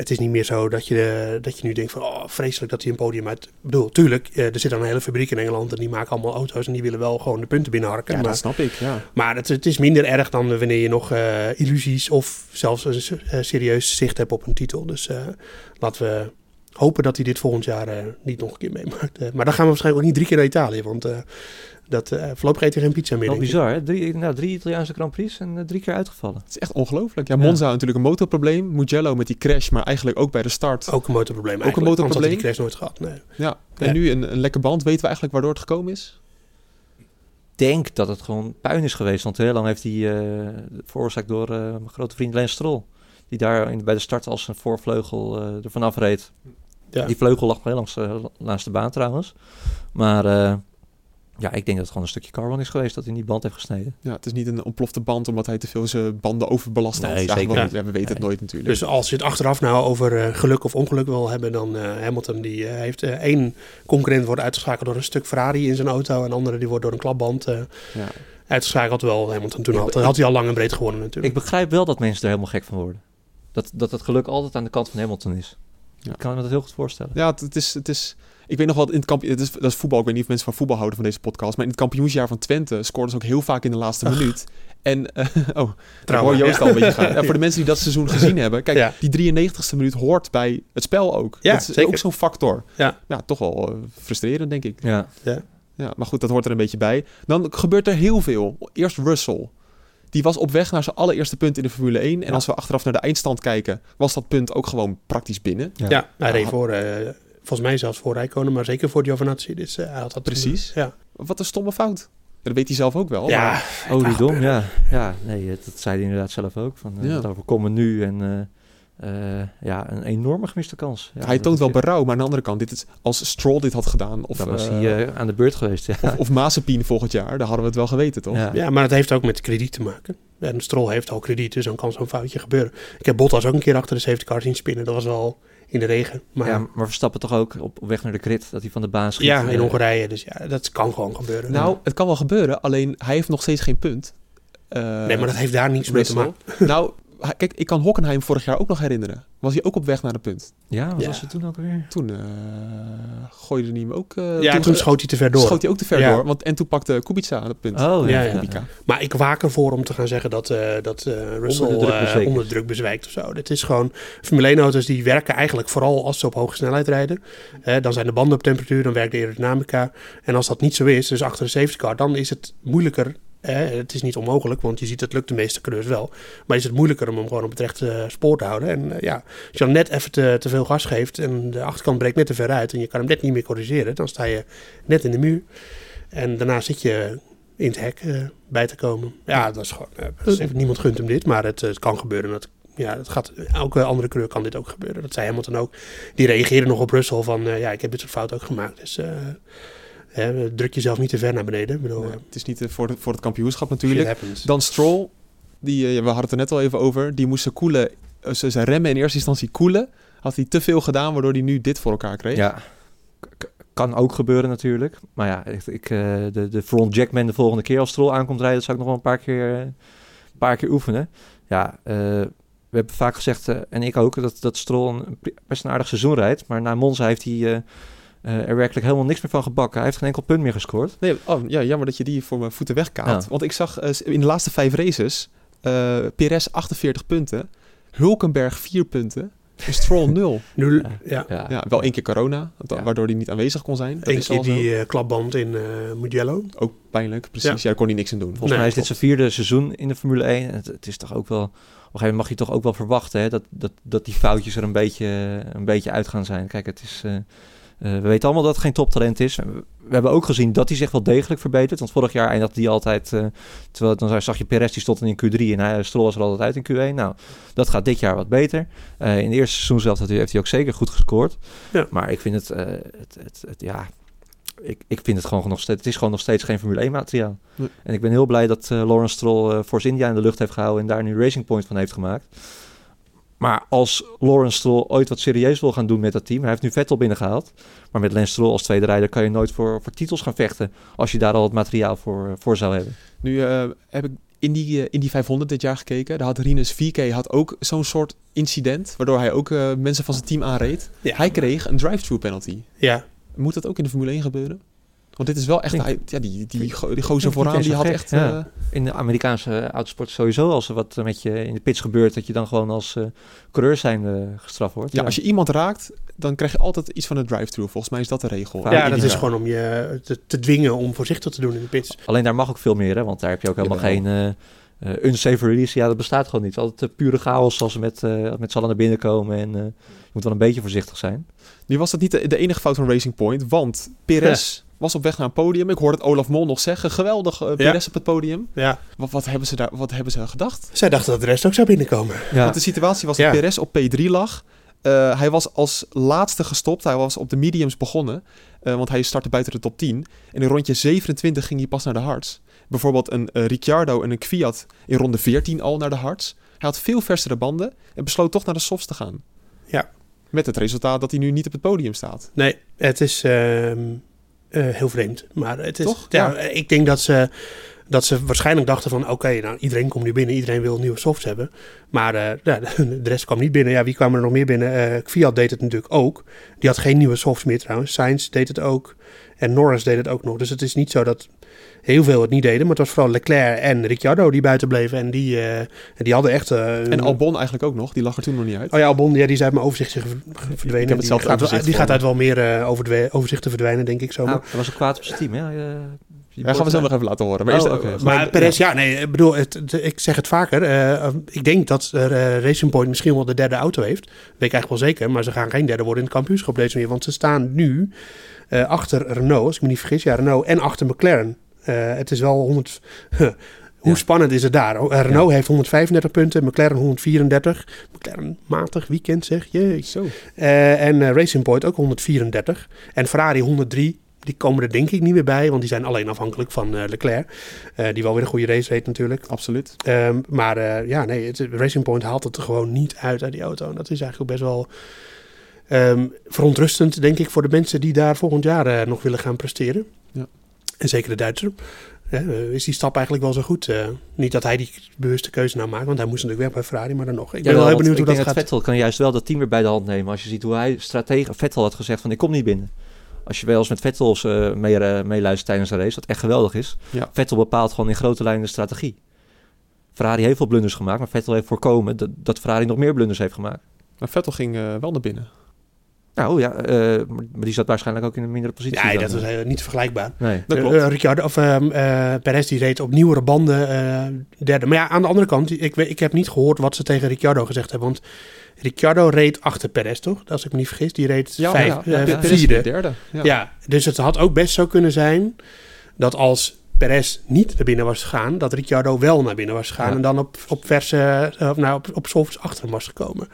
eh, het is niet meer zo dat je, dat je nu denkt van... Oh, vreselijk dat hij een podium uit... Ik bedoel, tuurlijk, eh, er zit dan een hele fabriek in Engeland... en die maken allemaal auto's... en die willen wel gewoon de punten binnenharken. ja, maar dat snap ik. Ja. maar het, het is minder erg dan wanneer je nog eh, illusies... of zelfs een se- eh, serieus zicht hebt op een titel. Dus eh, laten we hopen dat hij dit volgend jaar eh, niet nog een keer meemaakt. Eh, maar dan gaan we waarschijnlijk ook niet drie keer naar Italië... want eh, dat, eh voorlopig eet hij geen pizza meer. Wel bizar, hè? Drie, nou, drie Italiaanse Grand Prix en eh, drie keer uitgevallen. Het is echt ongelooflijk. Ja. Monza had natuurlijk een motorprobleem. Mugello met die crash, maar eigenlijk ook bij de start. Ook een motorprobleem een eigenlijk. Had hij motorprobleem? die crash nooit gehad. Nee. Ja. En Ja. nu een, een lekke band. Weten we eigenlijk waardoor het gekomen is? Ik denk dat het gewoon puin is geweest, want heel lang heeft hij eh veroorzaakt door eh, mijn grote vriend Lens Stroll. Die daar in, bij de start als een voorvleugel eh ervan afreed. Ja. Die vleugel lag heel langs, eh, langs de baan trouwens. Maar eh, ja, ik denk dat het gewoon een stukje carbon is geweest dat hij die band heeft gesneden. Ja, het is niet een ontplofte band omdat hij te veel zijn banden overbelast had. Nee, zeker ja, we weten het nooit natuurlijk. Dus als je het achteraf nou over eh, geluk of ongeluk wil hebben, dan eh, Hamilton die eh, heeft één concurrent wordt uitgeschakeld door een stuk Ferrari in zijn auto en andere die wordt door een klapband eh, ja. uitgeschakeld. Wel Hamilton toen. Dat had hij al lang en breed gewonnen natuurlijk. Ik begrijp wel dat mensen er helemaal gek van worden. Dat, dat het geluk altijd aan de kant van Hamilton is. Ja. Ik kan me dat heel goed voorstellen. Ja, het, het is, het is... Ik weet nog wat in het kampioen... Het is, dat is voetbal. Ik weet niet of mensen van voetbal houden van deze podcast. Maar in het kampioensjaar van Twente scoorden ze ook heel vaak in de laatste Ach. minuut. En... eh, oh, Trauma, hoor Joost ja. al een beetje gaan. Ja, voor de mensen die dat seizoen gezien hebben. Kijk, Ja. die 93ste minuut hoort bij het spel ook. Ja, dat is zeker. ook zo'n factor. Ja. ja, toch wel eh, frustrerend, denk ik. Ja. Ja, maar goed, dat hoort er een beetje bij. Dan gebeurt er heel veel. Eerst Russell. Die was op weg naar zijn allereerste punt in de Formule 1. En Ja. als we achteraf naar de eindstand kijken, was dat punt ook gewoon praktisch binnen. Ja. ja, hij reed Ja. voor, eh, volgens mij zelfs voor Rijkonen, maar zeker voor Giovinazzi. Dus eh, hij had dat Precies. Ja, Wat een stomme fout. Dat weet hij zelf ook wel. ja maar- Oh, die dom, ja. Ja, nee, dat zei hij inderdaad zelf ook. Van, eh, Ja. Dat overkomen nu en eh, ja, een enorme gemiste kans. Ja, hij toont wel berouw, maar aan de andere kant, dit is, als Stroll dit had gedaan, of, Dan was eh, hij eh, aan de beurt geweest, ja. of, of Mazepin volgend jaar, dan hadden we het wel geweten, toch? Ja. Ja, maar het heeft ook met krediet te maken. En Stroll heeft al krediet, dus dan kan zo'n foutje gebeuren. Ik heb Bottas ook een keer achter de safety car zien spinnen. Dat was wel in de regen. Maar Ja, ja, maar Verstappen toch ook op, weg naar de crit, dat hij van de baan schiet. in Eh, Hongarije. Dus ja, dat kan gewoon gebeuren. Nou, het kan wel gebeuren, alleen hij heeft nog steeds geen punt. eh, nee, maar dat heeft daar niets mee te maken. Nou, kijk, ik kan Hockenheim vorig jaar ook nog herinneren. Was hij ook op weg naar de punt? Ja, wat Ja. was het toen ook weer? Toen eh, gooide hij hem ook... eh, Ja, toen schoot hij te ver door. schoot hij ook te ver Ja. door. Want, en toen pakte Kubica het punt. Oh, Ja, ja. Maar ik waak ervoor om te gaan zeggen dat, eh, dat eh, Russell Onder de druk eh, bezweekt onder druk bezwijkt of zo. Dit is gewoon... Formule 1 auto's die werken eigenlijk vooral als ze op hoge snelheid rijden. Eh, dan zijn de banden op temperatuur, dan werkt de aerodynamica. En als dat niet zo is, dus achter de safety car, dan is het moeilijker... eh, het is niet onmogelijk, want je ziet het lukt de meeste coureurs wel. Maar is het moeilijker om hem gewoon op het rechte eh, spoor te houden. En eh, ja, als je dan net even te, te veel gas geeft en de achterkant breekt net te ver uit... en je kan hem net niet meer corrigeren, dan sta je net in de muur. En daarna zit je in het hek eh, bij te komen. Ja, dat is gewoon. dat niemand gunt hem dit, maar het, het kan gebeuren. Dat, ja, het gaat, elke andere kleur kan dit ook gebeuren. Dat zei Hamilton ook. Die reageerde nog op Russell van ja, ik heb dit soort fout ook gemaakt. Dus hè, druk jezelf niet te ver naar beneden. Ik bedoel, Nee, eh, het is niet eh, voor, de, voor het kampioenschap natuurlijk. Dan Stroll, die, eh, we hadden het er net al even over. Die moest zijn koelen, zijn remmen in eerste instantie koelen. Had hij te veel gedaan, waardoor hij nu dit voor elkaar kreeg. Ja, K- kan ook gebeuren natuurlijk. Maar ja, ik, ik, eh, de, de front jackman de volgende keer als Stroll aankomt rijden, dat zou ik nog wel een paar keer, eh, een paar keer oefenen. Ja, eh, we hebben vaak gezegd, eh, en ik ook, dat, dat Stroll een best een aardig seizoen rijdt. Maar na Monza heeft hij eh, eh, er werkelijk helemaal niks meer van gebakken. Hij heeft geen enkel punt meer gescoord. Nee, oh, ja, jammer dat je die voor mijn voeten wegkaat. Ja. Want ik zag eh, in de laatste vijf races eh Perez 48 punten, Hulkenberg 4 punten en Stroll 0. Nu, Ja. ja. ja, wel één keer corona, waardoor hij niet aanwezig kon zijn. Dat Eén is keer die eh, klapband in eh Mugello. Ook pijnlijk, precies. Ja. Ja. daar kon hij niks aan doen. Volgens Nee, mij is dit zijn vierde seizoen in de Formule 1. En Het, het is toch ook wel... Op een gegeven moment mag je toch ook wel verwachten hè, dat, dat, dat die foutjes er een beetje, een beetje uit gaan zijn. Kijk, het is, eh, eh, we weten allemaal dat het geen toptalent is. We, hebben ook gezien dat hij zich wel degelijk verbetert. Want vorig jaar eindigde hij altijd... eh, terwijl dan zag je Perez, die stond in Q3 en hij Stroll was er altijd uit in Q1. Nou, dat gaat dit jaar wat beter. Eh, in het eerste seizoen zelf heeft hij- heeft hij ook zeker goed gescoord. Ja. Maar ik vind het, het, het, het- ja... Ik, ik vind het gewoon nog steeds... Het is gewoon nog steeds geen Formule 1 materiaal. Nee. En ik ben heel blij dat Lawrence Stroll Force India in de lucht heeft gehouden en daar nu Racing Point van heeft gemaakt. Maar als Lawrence Stroll ooit wat serieus wil gaan doen met dat team, hij heeft nu Vettel binnengehaald. Maar met Lance Stroll als tweede rijder kan je nooit voor, voor titels gaan vechten als je daar al het materiaal voor, voor zou hebben. Nu eh, heb ik in die, eh, in die 500 dit jaar gekeken. Daar had Rinus 4K had ook zo'n soort incident, waardoor hij ook eh, mensen van zijn team aanreed. Ja. Hij kreeg een drive-through penalty. Ja, Moet dat ook in de Formule 1 gebeuren? Want dit is wel echt... Hij- ja, die, die, die gozer vooraan, die had echt... ja. eh, In de Amerikaanse autosport sowieso, als er wat met je in de pits gebeurt, dat je dan gewoon als eh coureur zijn eh, gestraft wordt. ja, als je iemand raakt, dan krijg je altijd iets van een drive-through. Volgens mij is dat de regel. Ja, dat is gewoon om je te, te dwingen om voorzichtig te doen in de pits. Alleen daar mag ook veel meer, hè? want daar heb je ook helemaal Jawel. geen eh eh, unsafe release. Ja, dat bestaat gewoon niet. Altijd eh, pure chaos als ze met, eh met z'n allen naar binnen komen. En eh, je moet wel een beetje voorzichtig zijn. Nu was dat niet de, de enige fout van Racing Point, want Perez was op weg naar een podium. Ik hoorde het Olaf Mol nog zeggen. Geweldig, Perez op het podium. Ja. Wat, wat, hebben ze daar, wat hebben ze gedacht? Zij dachten dat de rest ook zou binnenkomen. Ja, Want de situatie was dat Ja. Perez op P3 lag. Eh, hij was als laatste gestopt. Hij was op de mediums begonnen. eh, want hij startte buiten de top 10. En in rondje 27 ging hij pas naar de hards. Bijvoorbeeld een eh, Ricciardo en een Kwiat in ronde 14 al naar de hards. Hij had veel versere banden en besloot toch naar de softs te gaan. Ja. Met het resultaat dat hij nu niet op het podium staat. Nee, het is ehm, eh, heel vreemd. Maar het is, Toch? Ja, Ja. Ik denk dat ze, dat ze waarschijnlijk dachten van... oké, nou, iedereen komt nu binnen. Iedereen wil nieuwe softs hebben. Maar eh, ja, de rest kwam niet binnen. Ja, wie kwam er nog meer binnen? Eh Kvyat deed het natuurlijk ook. Die had geen nieuwe softs meer trouwens. Sainz deed het ook. En Norris deed het ook nog. Dus het is niet zo dat heel veel het niet deden. Maar het was vooral Leclerc en Ricciardo die buiten bleven. En die, eh, en die hadden echt... eh, En Albon eigenlijk ook nog. Die lag er toen nog niet uit. Oh ja, Albon, ja, die is uit mijn overzicht zich ver- verdwenen. Ik heb het zelf die gaat, die uit wel meer eh, over de overzichten verdwijnen, denk ik zo. nou, hij was ook kwaad op zijn team. Hè? Eh, Ja, gaan we zo nog even laten horen. Maar Oh, eerst, oké. Maar maar- Perez, ja, nee, ik bedoel, het, het- ik zeg het vaker. eh, ik denk dat eh, Racing Point misschien wel de derde auto heeft. Weet ik eigenlijk wel zeker. Maar ze gaan geen derde worden in het kampioenschap deze meer. Want ze staan nu eh, achter Renault, als ik me niet vergis. Ja, Renault en achter McLaren. Eh, het is wel 100... Hoe Ja. spannend is het daar? Oh, eh, Renault heeft 135 punten, McLaren 134. McLaren matig weekend zeg je. Zo. Eh, en Racing Point ook 134. En Ferrari 103. Die komen er denk ik niet meer bij, want die zijn alleen afhankelijk van Leclerc. Die wel weer een goede race reed natuurlijk. Absoluut. Ehm, maar ja, nee, het, Racing Point haalt het er gewoon niet uit uit die auto. En dat is eigenlijk best wel ehm, verontrustend, denk ik, voor de mensen die daar volgend jaar nog willen gaan presteren. Ja. En zeker de Duitser. hè, eh, is die stap eigenlijk wel zo goed? Eh, niet dat hij die bewuste keuze nou maakt, want hij moest natuurlijk weg bij Ferrari, maar dan nog. Ik ben Ja, wel heel benieuwd hoe ik dat denk gaat. Vettel kan juist wel dat team weer bij de hand nemen. Als je ziet hoe hij stratege Vettel had gezegd van ik kom niet binnen. Als je wel eens met Vettel eh, mee, eh, meeluistert tijdens een race, wat echt geweldig is. Ja. Vettel bepaalt gewoon in grote lijnen de strategie. Ferrari heeft veel blunders gemaakt, maar Vettel heeft voorkomen dat, dat Ferrari nog meer blunders heeft gemaakt. Maar Vettel ging wel naar binnen. Nou ja, eh, maar die zat waarschijnlijk ook in een mindere positie. Nee, dan, dat was eh, heel- niet vergelijkbaar. Nee. Dat Eh, klopt. eh, Ricciardo, of ehm, eh, Perez die reed op nieuwere banden eh, derde. Maar ja, aan de andere kant, ik, weet- ik heb niet gehoord wat ze tegen Ricciardo gezegd hebben. Want Ricciardo reed achter Perez, toch? Als ik me niet vergis. Die reed Ja, vijf, ja, eh, ja, vierde. derde. Ja. Ja. dus het had ook best zo kunnen zijn dat als Perez niet naar binnen was gegaan, dat Ricciardo wel naar binnen was gegaan Ja. en dan op, op verse, eh, of nou, op, op softs achter hem was gekomen.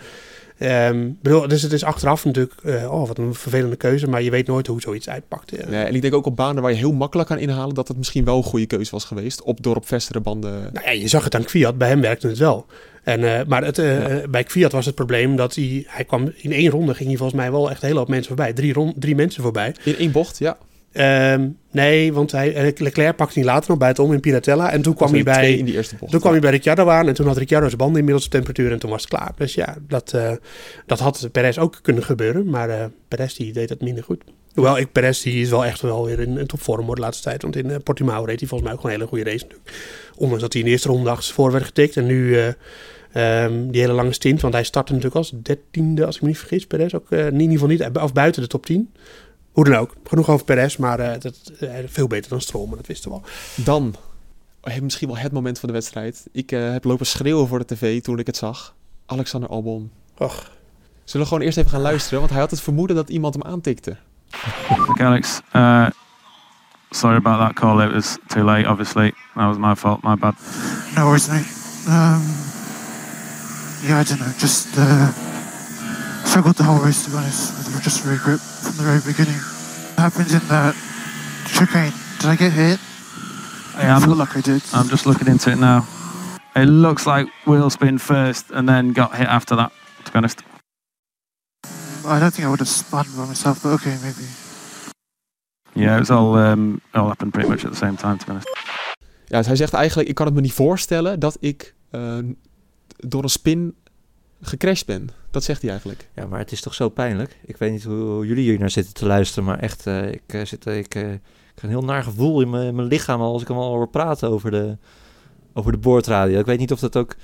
Ehm, bedoel, dus het is achteraf natuurlijk, eh, oh wat een vervelende keuze, maar je weet nooit hoe zoiets uitpakt. eh. Ja, en ik denk ook op banen waar je heel makkelijk kan inhalen dat het misschien wel een goede keuze was geweest. Op, door op vestere banden. Nou ja, je zag het aan Kviat, bij hem werkte het wel. En, eh, maar het, bij Kviat was het probleem dat hij, hij kwam in één ronde, ging hij volgens mij wel echt een hele hoop mensen voorbij. Drie, rond, drie mensen voorbij. In één bocht, ja. Ehm, nee, want hij, eh, Leclerc pakte hij later nog buitenom in Piratella. En toen kwam hij bij... in die eerste bocht. Toen kwam hij bij Ricciardo aan en toen had Ricciardo zijn banden inmiddels op temperatuur en toen was het klaar. Dus ja, dat, eh, dat had Perez ook kunnen gebeuren, maar eh Perez die deed het minder goed. Hoewel, ik, Perez die is wel echt wel weer in, in topvorm de laatste tijd. Want in eh, Portimao reed hij volgens mij ook gewoon een hele goede race natuurlijk. Ondanks dat hij in de eerste ronde achter voor werd getikt en nu eh, ehm, die hele lange stint. Want hij startte natuurlijk als dertiende, als ik me niet vergis, Perez. Ook in ieder geval niet, of buiten de top 10. Hoe dan ook. Genoeg over Perez, maar eh, dat, eh, veel beter dan Stroll, maar dat wisten we al. Dan, eh, misschien wel het moment van de wedstrijd. Ik eh, heb lopen schreeuwen voor de tv toen ik het zag. Alexander Albon. Och. Zullen we gewoon eerst even gaan luisteren? Want hij had het vermoeden dat iemand hem aantikte. Okay, Alex. Uh, sorry about that call. It was too late, obviously. That was my fault. My bad. No worries, mate. Um, yeah, I don't know. Just uh, struggled the whole race, to be honest, with just rear grip from the very beginning. What Happened in that chicane. Did I get hit? Yeah, I feel I'm, like I did. I'm just looking into it now. It looks like wheel spin first and then got hit after that, to be honest. I don't think I would have spun by myself, but okay, maybe. Yeah, it was all um, all happened pretty much at the same time, to be honest. Ja, dus hij zegt eigenlijk, ik kan het me niet voorstellen dat ik eh, door een spin gecrashed ben. Dat zegt hij eigenlijk. Ja, maar het is toch zo pijnlijk. Ik weet niet hoe, jullie hier naar zitten te luisteren, maar echt, eh, ik, eh, zit, eh, ik, ik heb een heel naar gevoel in mijn, mijn lichaam als ik hem al hoor praten over de, over de boordradio. Ik weet niet of dat ook,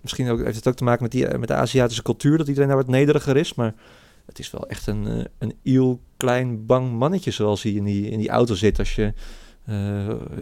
misschien ook, heeft het ook te maken met, die, met de Aziatische cultuur, dat iedereen daar wat nederiger is, maar het is wel echt een, een iel, klein, bang mannetje zoals hij in die, in die auto zit. Als je,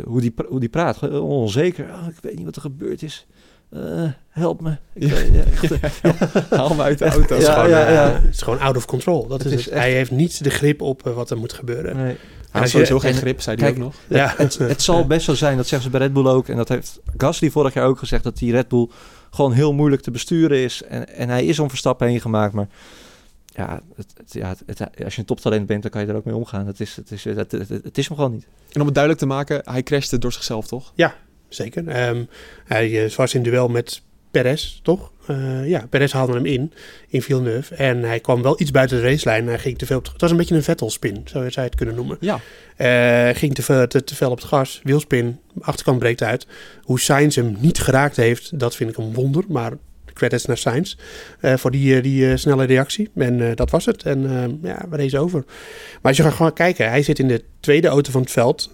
hoe, die, hoe die praat, onzeker. Oh, ik weet niet wat er gebeurd is. Eh, help me. Ik, Ja. weet- ja, echt, Haal me uit de auto. Ja, gewoon, ja, eh, ja. Het is gewoon out of control. Dat Het is is het. echt- Hij heeft niet de grip op eh, wat er moet gebeuren. nee. Hij had je- sowieso geen en- grip, zei hij ook nog. Ja, Het, het zal best zo zijn, dat zeggen ze bij Red Bull ook. En dat heeft Gasly vorig jaar ook gezegd, dat die Red Bull gewoon heel moeilijk te besturen is. En, en hij is om Verstappen heen gemaakt, maar ja, het, het- ja als je een toptalent bent, dan kan je er ook mee omgaan. Het is, het is, het, het, het- het is hem gewoon niet. En om het duidelijk te maken, hij crashte door zichzelf, toch? Zeker. Ehm, hij eh, was in duel met Perez, toch? Eh, ja, Perez haalde hem in, in Villeneuve. En hij kwam wel iets buiten de racelijn. Hij ging te veel op het, het was een beetje een Vettel-spin, zo zou je het kunnen noemen. Ja. Hij ging te veel, te, te veel op het gas, wielspin, achterkant breekt uit. Hoe Sainz hem niet geraakt heeft, dat vind ik een wonder. Maar credits naar Sainz voor die, die snelle reactie. En dat was het. En eh, ja, we race over. Maar als je gaat gewoon kijken, hij zit in de tweede auto van het veld,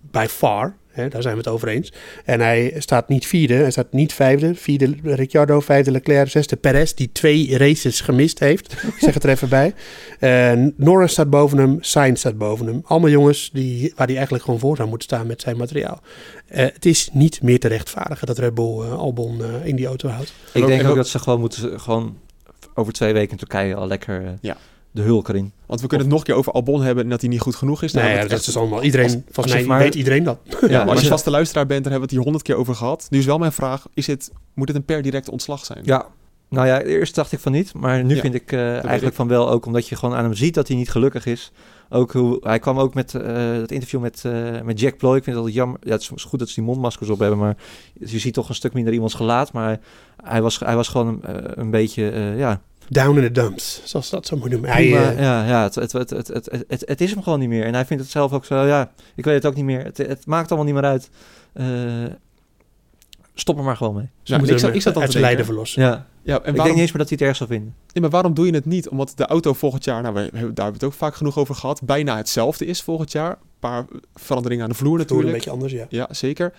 by far. Hè, daar zijn we het over eens. En hij staat niet vierde, hij staat niet vijfde. Vierde Ricciardo, vijfde Leclerc, zesde Perez, die twee races gemist heeft. Ik zeg het er even bij. Eh, Norris staat boven hem, Sainz staat boven hem. Allemaal jongens die, waar hij eigenlijk gewoon voor zou moeten staan met zijn materiaal. Eh, het is niet meer te rechtvaardigen dat Red Bull eh, Albon eh, in die auto houdt. Ik denk en ook ook- dat ze gewoon moeten, gewoon over twee weken in Turkije al lekker Ja. De hulk erin. Want we kunnen het nog een keer over Albon hebben en dat hij niet goed genoeg is. Nee, ja, dat is allemaal iedereen. als- volgens als mij maar- weet iedereen dat. Ja, Ja, maar als je vaste luisteraar bent, daar hebben we het hier honderd keer over gehad. Nu is wel mijn vraag, is het, moet het een per direct ontslag zijn? Ja, nou ja, eerst dacht ik van niet, maar nu Ja, vind ik eh, weet eigenlijk ik. van wel, ook omdat je gewoon aan hem ziet dat hij niet gelukkig is. Ook hoe, hij kwam ook met eh het interview met, eh, met Jack Ploy. Ik vind het altijd jammer. Ja, het is goed dat ze die mondmaskers op hebben, maar je ziet toch een stuk minder iemands gelaat. Maar hij, was, hij was gewoon een, een beetje, eh, ja, Down in the dumps, zoals dat zo moet noemen. Hij, eh, ja, ja het, het, het, het, het, het, is hem gewoon niet meer. En hij vindt het zelf ook zo, ja, ik weet het ook niet meer. Het, het maakt allemaal niet meer uit. Eh, stop er maar gewoon mee. Ja, ik zat- ik zat uit zijn lijden verlossen. Ja, Ja, en ik denk waarom, niet eens meer dat hij het erg zou vinden. nee, maar waarom doe je het niet? Omdat de auto volgend jaar, nou, we, daar hebben we het ook vaak genoeg over gehad, bijna hetzelfde is volgend jaar. Een paar veranderingen aan de vloer Het wordt een natuurlijk. beetje anders, ja. Ja, zeker.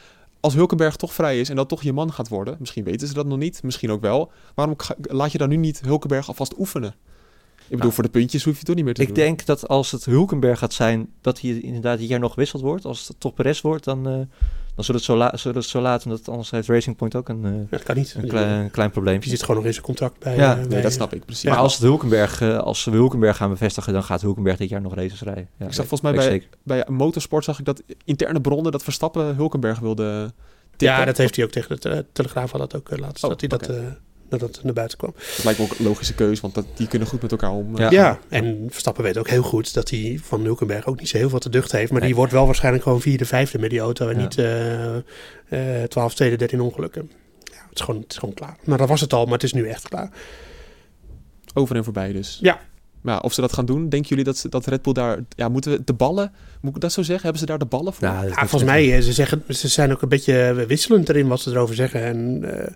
Als Hulkenberg toch vrij is en dat toch je man gaat worden, misschien weten ze dat nog niet, misschien ook wel. Waarom laat je dan nu niet Hulkenberg alvast oefenen? Ik bedoel, Nou, voor de puntjes hoef je het toch niet meer te Ik doen. denk dat als het Hulkenberg gaat zijn, dat hij inderdaad jaar nog gewisseld wordt. Als het toch Perez wordt, dan, eh, dan zullen, het zo la- zullen het zo laten. Dat anders heeft Racing Point ook een, eh, Dat kan niet. een, klein, een klein Je probleempje. zit gewoon nog in zijn contract bij. Ja. eh, Nee, bij- dat snap ik precies. Maar Maar als, het Hulkenberg, eh, als we Hulkenberg gaan bevestigen, dan gaat Hulkenberg dit jaar nog races rijden. Ja, ik zag volgens mij bij, zeker. bij Motorsport zag ik dat interne bronnen dat Verstappen Hulkenberg wilde tippen. Ja, dat heeft hij ook tegen de Tele- Telegraaf had dat ook eh, laatst. Oh, dat hij dat, eh, dat het naar buiten kwam. Dat lijkt me ook een logische keus, want dat, die kunnen goed met elkaar om. Ja. Ja. en Verstappen weet ook heel goed dat hij van Hulkenberg ook niet zo heel veel te duchten heeft. Maar Nee. die wordt wel waarschijnlijk gewoon vierde, vijfde met die auto. En Ja. niet eh eh 12, tweede, 13 ongelukken. Ja, het, is gewoon, het is gewoon klaar. Nou, dat was het al, maar het is nu echt klaar. Over en voorbij dus. Ja. Maar of ze dat gaan doen, denken jullie dat, ze- dat Red Bull daar... Ja, moeten we de ballen... Moet ik dat zo zeggen? Hebben ze daar de ballen voor? Nou, Ja, volgens mij, eh, ze, zeggen, ze zijn ook een beetje wisselend erin wat ze erover zeggen. En eh,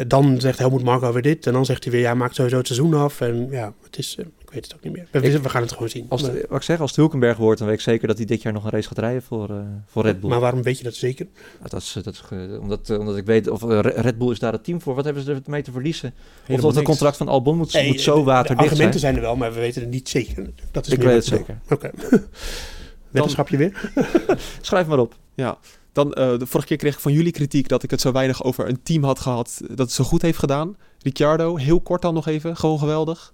eh, dan zegt Helmoet Marco weer dit. En dan zegt hij weer, ja, maakt sowieso het seizoen af. En ja, het is, eh, ik weet het ook niet meer. We, Ik- we gaan het gewoon zien. Als wat ik zeg, als het Hulkenberg wordt, dan weet ik zeker dat hij dit jaar nog een race gaat rijden voor, eh, voor Red Bull. maar waarom weet je dat zeker? Ja, dat is, dat is, eh, omdat, eh, omdat ik weet, of Red Bull is daar het team voor. Wat hebben ze ermee te verliezen? of Helemaal dat het contract van Albon moet, moet zo waterdicht De argumenten zijn. zijn er wel, maar we weten het niet zeker. Dat is Ik weet het bedoel. zeker. Oké. Wetenschapje weer? Schrijf maar op. Ja. Dan, eh, de vorige keer kreeg ik van jullie kritiek dat ik het zo weinig over een team had gehad dat het zo goed heeft gedaan. Ricciardo, heel kort dan nog even. Gewoon geweldig.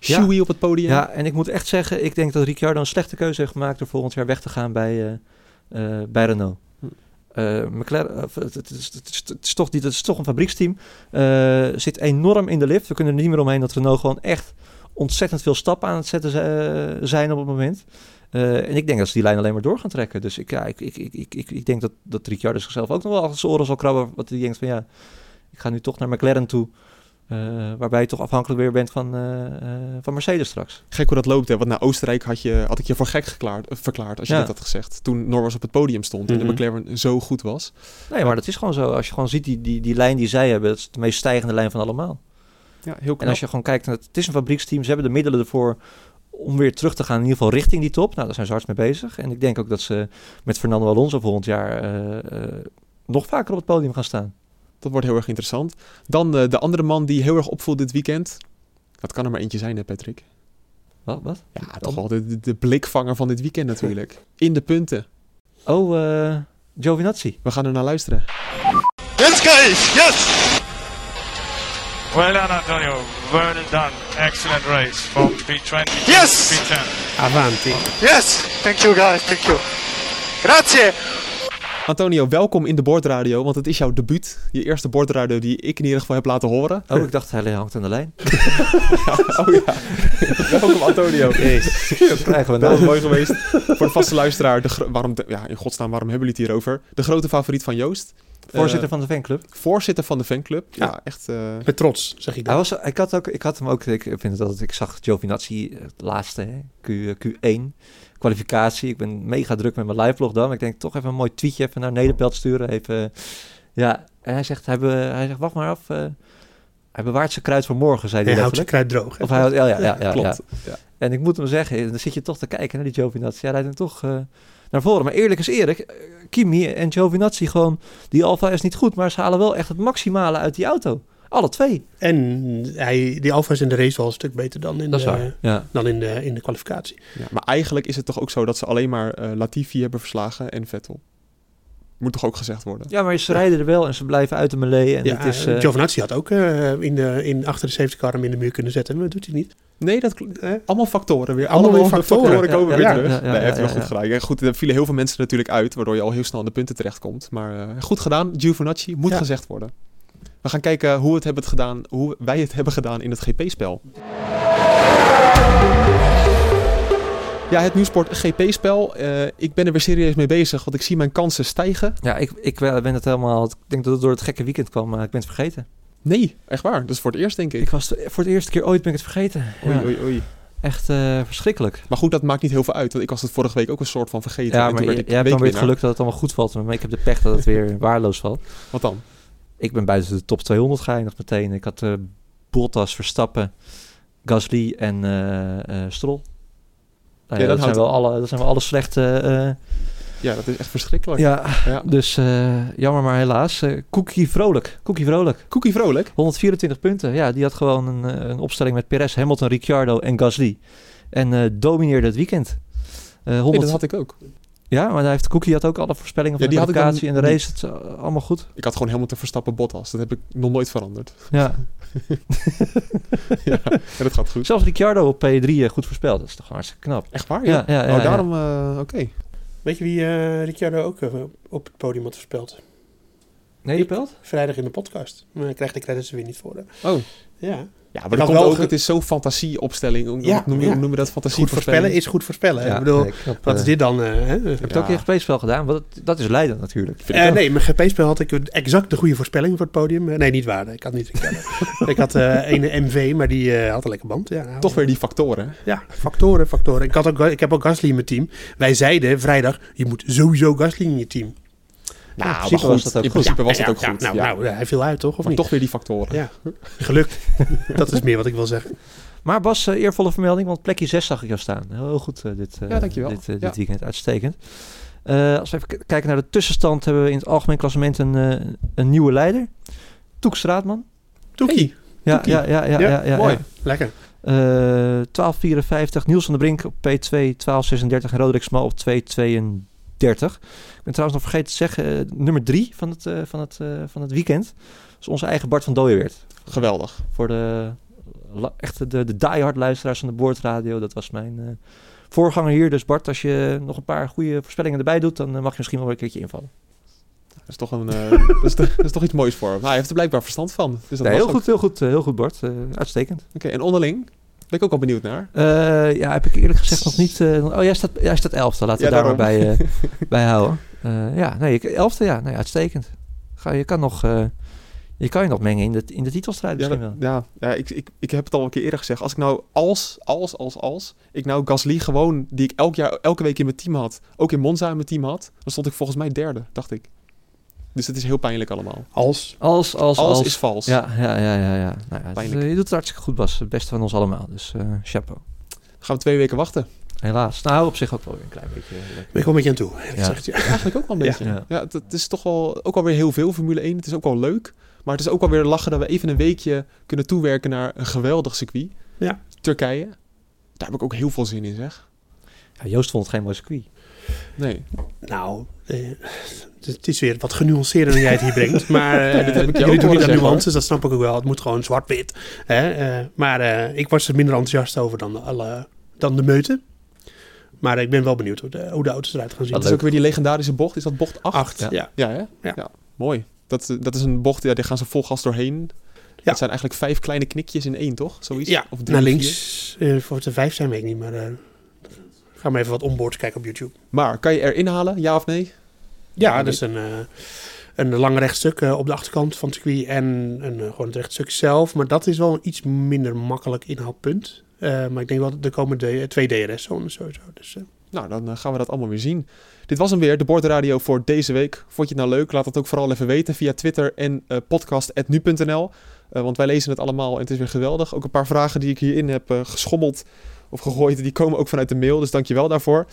Ja. Shui op het podium. Ja, en ik moet echt zeggen, ik denk dat Ricciardo een slechte keuze heeft gemaakt door volgend jaar weg te gaan bij, eh, eh, bij Renault. Hm. Eh, McLaren, of het, het, is, het, is, het, is toch, niet- het is toch een fabrieksteam. Zit enorm in de lift. We kunnen er niet meer omheen dat Renault gewoon echt ontzettend veel stappen aan het zetten zi- zijn op het moment. En ik denk dat ze die lijn alleen maar door gaan trekken. Dus ik, ja, ik, ik, ik, ik, ik, ik denk dat, dat Ricciardo zichzelf ook nog wel achter zijn oren zal krabben. Wat hij denkt van ja, ik ga nu toch naar McLaren toe. Eh, waarbij je toch afhankelijk weer bent van, eh, eh, van Mercedes straks. Gek hoe dat loopt, hè? Want na Oostenrijk had, je, had ik je voor gek geklaard, verklaard als je Ja. dit had gezegd. Toen Norris op het podium stond en Mhm. de McLaren zo goed was. Nee, maar dat is gewoon zo. Als je gewoon ziet, die, die, die lijn die zij hebben, dat is de meest stijgende lijn van allemaal. Ja, heel knap. En als je gewoon kijkt, naar het, het is een fabrieksteam, ze hebben de middelen ervoor om weer terug te gaan, in ieder geval richting die top. Nou, daar zijn ze hard mee bezig. En ik denk ook dat ze met Fernando Alonso volgend jaar nog vaker op het podium gaan staan. Dat wordt heel erg interessant. Dan eh, de andere man die heel erg opvoelt dit weekend. Dat kan er maar eentje zijn, hè, Patrick? Wat? wat? Ja, toch wel de, de, de blikvanger van dit weekend natuurlijk. In de punten. Oh, eh Giovinazzi. We gaan er naar luisteren. Yes, guys, yes! Well done, Antonio. Well done. Excellent race from P20 to Yes! P10. Avanti. Yes! Thank you, guys, thank you. Grazie! Antonio, welkom in de bordradio, want het is jouw debuut. Je eerste bordradio die ik in ieder geval heb laten horen. Oh, ik dacht hij hangt aan de lijn. oh ja. welkom Antonio. Dat krijgen we nou. mooi geweest. Voor de vaste luisteraar, de waarom, ja, in godsnaam, waarom hebben jullie het hierover? De grote favoriet van Joost. Voorzitter Eh, van de fanclub. voorzitter van de fanclub. Ja, Ja. echt. eh, Met trots, zeg ik Hij dat. was, ik, had ook, ik had hem ook, ik vind altijd, ik zag Giovinazzi, eh, het laatste, hè, Q, Q1, kwalificatie. Ik ben mega druk met mijn liveblog dan. maar Ik denk toch even een mooi tweetje even naar Nederpelt sturen. Even, ja, en hij zegt, hij, be, hij zegt, wacht maar af. eh, hij bewaart zijn kruid voor morgen, zei hij Hij houdt letterlijk. kruid droog. hè? Of hij houdt, ja, ja, ja, ja, klopt. ja. Ja. En ik moet hem zeggen, dan zit je toch te kijken naar die Giovinazzi. Hij rijdt hem toch eh, naar voren. Maar eerlijk is eerlijk, eh, Kimi en Giovinazzi gewoon, die Alfa is niet goed, maar ze halen wel echt het maximale uit die auto. Alle twee. En hij, die Alfa is in de race wel een stuk beter dan in, de, waar. Ja. dan in, de, in de kwalificatie. Ja, maar eigenlijk is het toch ook zo dat ze alleen maar eh, Latifi hebben verslagen en Vettel. Moet toch ook gezegd worden? Ja, maar ze rijden er wel en ze blijven uit de melee. En ja, het is, eh, eh, Giovinazzi had ook eh, in de, in, achter de safety car hem in de muur kunnen zetten, maar dat doet hij niet. Nee, dat Eh? allemaal factoren weer. Allemaal factoren, factoren. komen Ja, weer ja, terug. ja, ja, nee, heeft ja, wel ja. goed gelijk. Ja, goed, er vielen heel veel mensen natuurlijk uit, waardoor je al heel snel aan de punten terechtkomt. Maar eh, goed gedaan, Giovinazzi, moet Ja. gezegd worden. We gaan kijken hoe, het hebben het gedaan, hoe wij het hebben gedaan in het GP-spel. Ja, het Nieuwsport GP-spel. Eh, ik ben er weer serieus mee bezig, want ik zie mijn kansen stijgen. ja, ik, ik ben het helemaal... Ik denk dat het door het gekke weekend kwam, maar ik ben het vergeten. Nee, echt waar. Dat is voor het eerst, denk ik. Ik was voor het eerste keer ooit ben ik het vergeten. Oei, Ja, oei, oei. Echt eh, verschrikkelijk. Maar goed, dat maakt niet heel veel uit. Want ik was het vorige week ook een soort van vergeten. Ja, maar jij ik hebt dan weer het geluk dat het allemaal goed valt. Maar ik heb de pech dat het weer waardeloos valt. Wat dan? Ik ben buiten de top 200 geëindigd meteen. Ik had eh Bottas, Verstappen, Gasly en eh eh Stroll. Nou Ja, ja, dat zijn wel alle, dat zijn wel alle slechte... eh, Ja, dat is echt verschrikkelijk. ja, Ja. dus eh, jammer maar helaas. Eh Cookie Vrolijk. Cookie Vrolijk. Cookie Vrolijk. 124 punten. Ja, die had gewoon een, een opstelling met Perez, Hamilton, Ricciardo en Gasly. En domineerde het weekend. Eh, 100... Nee, dat had ik ook. Ja, maar hij heeft, Cookie had ook alle voorspellingen van Ja, de die dan kwalificatie en de niet. race. Het is eh, allemaal goed. Ik had gewoon helemaal te verstappen Bottas. Dat heb ik nog nooit veranderd. Ja. ja, en dat gaat goed. Zelfs Ricciardo op P3 eh, goed voorspeld. Dat is toch hartstikke knap. Echt waar? Ja, ja, ja, oh, ja. daarom... eh, Oké. Weet je wie eh Ricciardo ook op het podium had voorspeld? Nee, je pelt? Vrijdag in de podcast. Maar hij krijgt de credits er weer niet voor. hè. Oh. Ja. Ja, maar dat had komt wel ook... ge- Het is zo'n fantasieopstelling. Ja, noem, ja. noem je dat? Fantasie Goed voorspellen is goed voorspellen. Ja, ik bedoel, ik heb, wat is eh, dit dan? eh, hè? Heb je het ook in GP-spel gedaan? Want dat, dat is leidend natuurlijk. Eh, nee, mijn GP-spel had ik exact de goede voorspelling voor het podium. Nee, niet waar. Ik had niet ik had eh een MV, maar die eh, had een lekker band. Ja, Toch weer die factoren. Ja, factoren, factoren. Ik, had ook, ik heb ook Gasly in mijn team. Wij zeiden vrijdag, je moet sowieso Gasly in je team. Nou, in principe was dat ook in goed. principe was Ja, het ook ja, goed. Nou, ja. nou, hij viel uit, toch? Of maar niet? toch weer die factoren. Ja, gelukt. dat is meer wat ik wil zeggen. Maar Bas, eh, eervolle vermelding, want plekje 6 zag ik jou staan. Heel goed eh, dit, eh, Ja, dankjewel. dit, dit Ja. weekend. Uitstekend. Eh, als we even kijken naar de tussenstand, hebben we in het algemeen klassement een, een nieuwe leider. Toek Straatman. Toekie. Ja, Toekie. ja, ja, ja, ja, ja, mooi. ja. Lekker. Eh, 1254, Niels van der Brink op P2 1236 en Roderick Smal op 232. Ik ben trouwens nog vergeten te zeggen, eh, nummer 3 van het, eh, van, het, eh, van het weekend. Is onze eigen Bart van Dooyeweert. Geweldig. Voor de, echte de, de diehard luisteraars van de Boordradio. Dat was mijn voorganger hier. Dus Bart, als je nog een paar goede voorspellingen erbij doet, dan mag je misschien wel een keertje invallen. Dat is toch, een, dat, is, dat is toch iets moois voor hem. Hij heeft er blijkbaar verstand van. Dus dat Nee, heel goed, heel goed, heel goed Bart. Uitstekend. Oké, en onderling? Ben ik ook al benieuwd naar. Eh, ja, heb ik eerlijk gezegd nog niet... eh, oh, jij staat, jij staat elfde. Laten we Ja, daar maar bij, eh, bij houden. Ja, nee, elfde, ja. Nee, uitstekend. Ga, je kan nog... je kan je nog mengen in de, in de titelstrijd Ja, misschien wel. ja, ja ik, ik, ik heb het al een keer eerder gezegd. Als ik nou als, als, als, als... Ik nou Gasly gewoon, die ik elk jaar, elke week in mijn team had... ook in Monza in mijn team had... dan stond ik volgens mij derde, dacht ik. Dus het is heel pijnlijk allemaal. Als. Als, als, Als, als. is vals. Ja, ja, ja, ja. ja. Nou, ja het is, Pijnlijk. eh, je doet het hartstikke goed, Bas. Het beste van ons allemaal. Dus eh chapeau. Gaan we twee weken wachten. Helaas. Nou, op zich ook wel weer een klein beetje. eh, Ben ik wel een beetje aan toe. Ja. gezegd, ja. Eigenlijk ook wel een beetje. Ja, Ja. het, het is toch wel ook alweer heel veel Formule 1. Het is ook wel leuk. Maar het is ook alweer lachen dat we even een weekje kunnen toewerken naar een geweldig circuit. Ja. Turkije. Daar heb ik ook heel veel zin in, zeg. Ja, Joost vond het geen mooi circuit. Nee. Nou, het is weer wat genuanceerder dan jij het hier brengt. Maar eh, dit heb ik jou jullie doen niet aan nuances, dat snap ik ook wel. Het moet gewoon zwart-wit. Hè? eh, maar eh, ik was er minder enthousiast over dan, alle, dan de meute. Maar ik ben wel benieuwd hoe de, hoe de auto's eruit gaan zien. Dat is ook weer die legendarische bocht. Is dat bocht 8? Acht, Ja. ja. Ja, hè? Ja. Mooi. Dat, dat is een bocht, ja, die gaan ze vol gas doorheen. Dat zijn eigenlijk vijf kleine knikjes in één, toch? Zoiets? Ja, of drie, naar links. eh voor de vijf zijn weet ik niet, maar... eh ga maar even wat onboards kijken op YouTube. Maar kan je erin halen, ja of nee? Ja, dat is een, eh, een lang rechtstuk eh, op de achterkant van het circuit en een, eh, gewoon het rechtstuk zelf. Maar dat is wel een iets minder makkelijk inhaalpunt. Maar ik denk wel, dat er komen de, twee DRS-zones sowieso. Dus, Nou, dan gaan we dat allemaal weer zien. Dit was hem weer, de Bordradio voor deze week. Vond je het nou leuk? Laat het ook vooral even weten via Twitter en eh podcast.nu.nl. Want wij lezen het allemaal en het is weer geweldig. Ook een paar vragen die ik hierin heb geschommeld of gegooid, die komen ook vanuit de mail. Dus dankjewel daarvoor.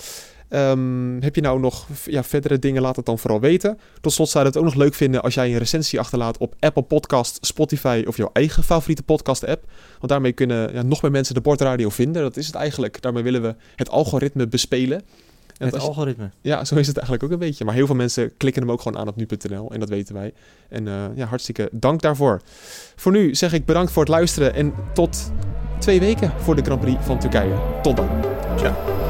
Ehm, heb je nou nog ja, verdere dingen, laat het dan vooral weten. Tot slot zou je het ook nog leuk vinden als jij een recensie achterlaat op Apple Podcast, Spotify of jouw eigen favoriete podcast app. Want daarmee kunnen ja, nog meer mensen de Bordradio vinden. Dat is het eigenlijk. Daarmee willen we het algoritme bespelen. En Het algoritme. ja, zo is het eigenlijk ook een beetje. Maar heel veel mensen klikken hem ook gewoon aan op nu.nl. En dat weten wij. En eh, ja, hartstikke dank daarvoor. Voor nu zeg ik bedankt voor het luisteren. En tot twee weken voor de Grand Prix van Turkije. Tot dan. Ciao.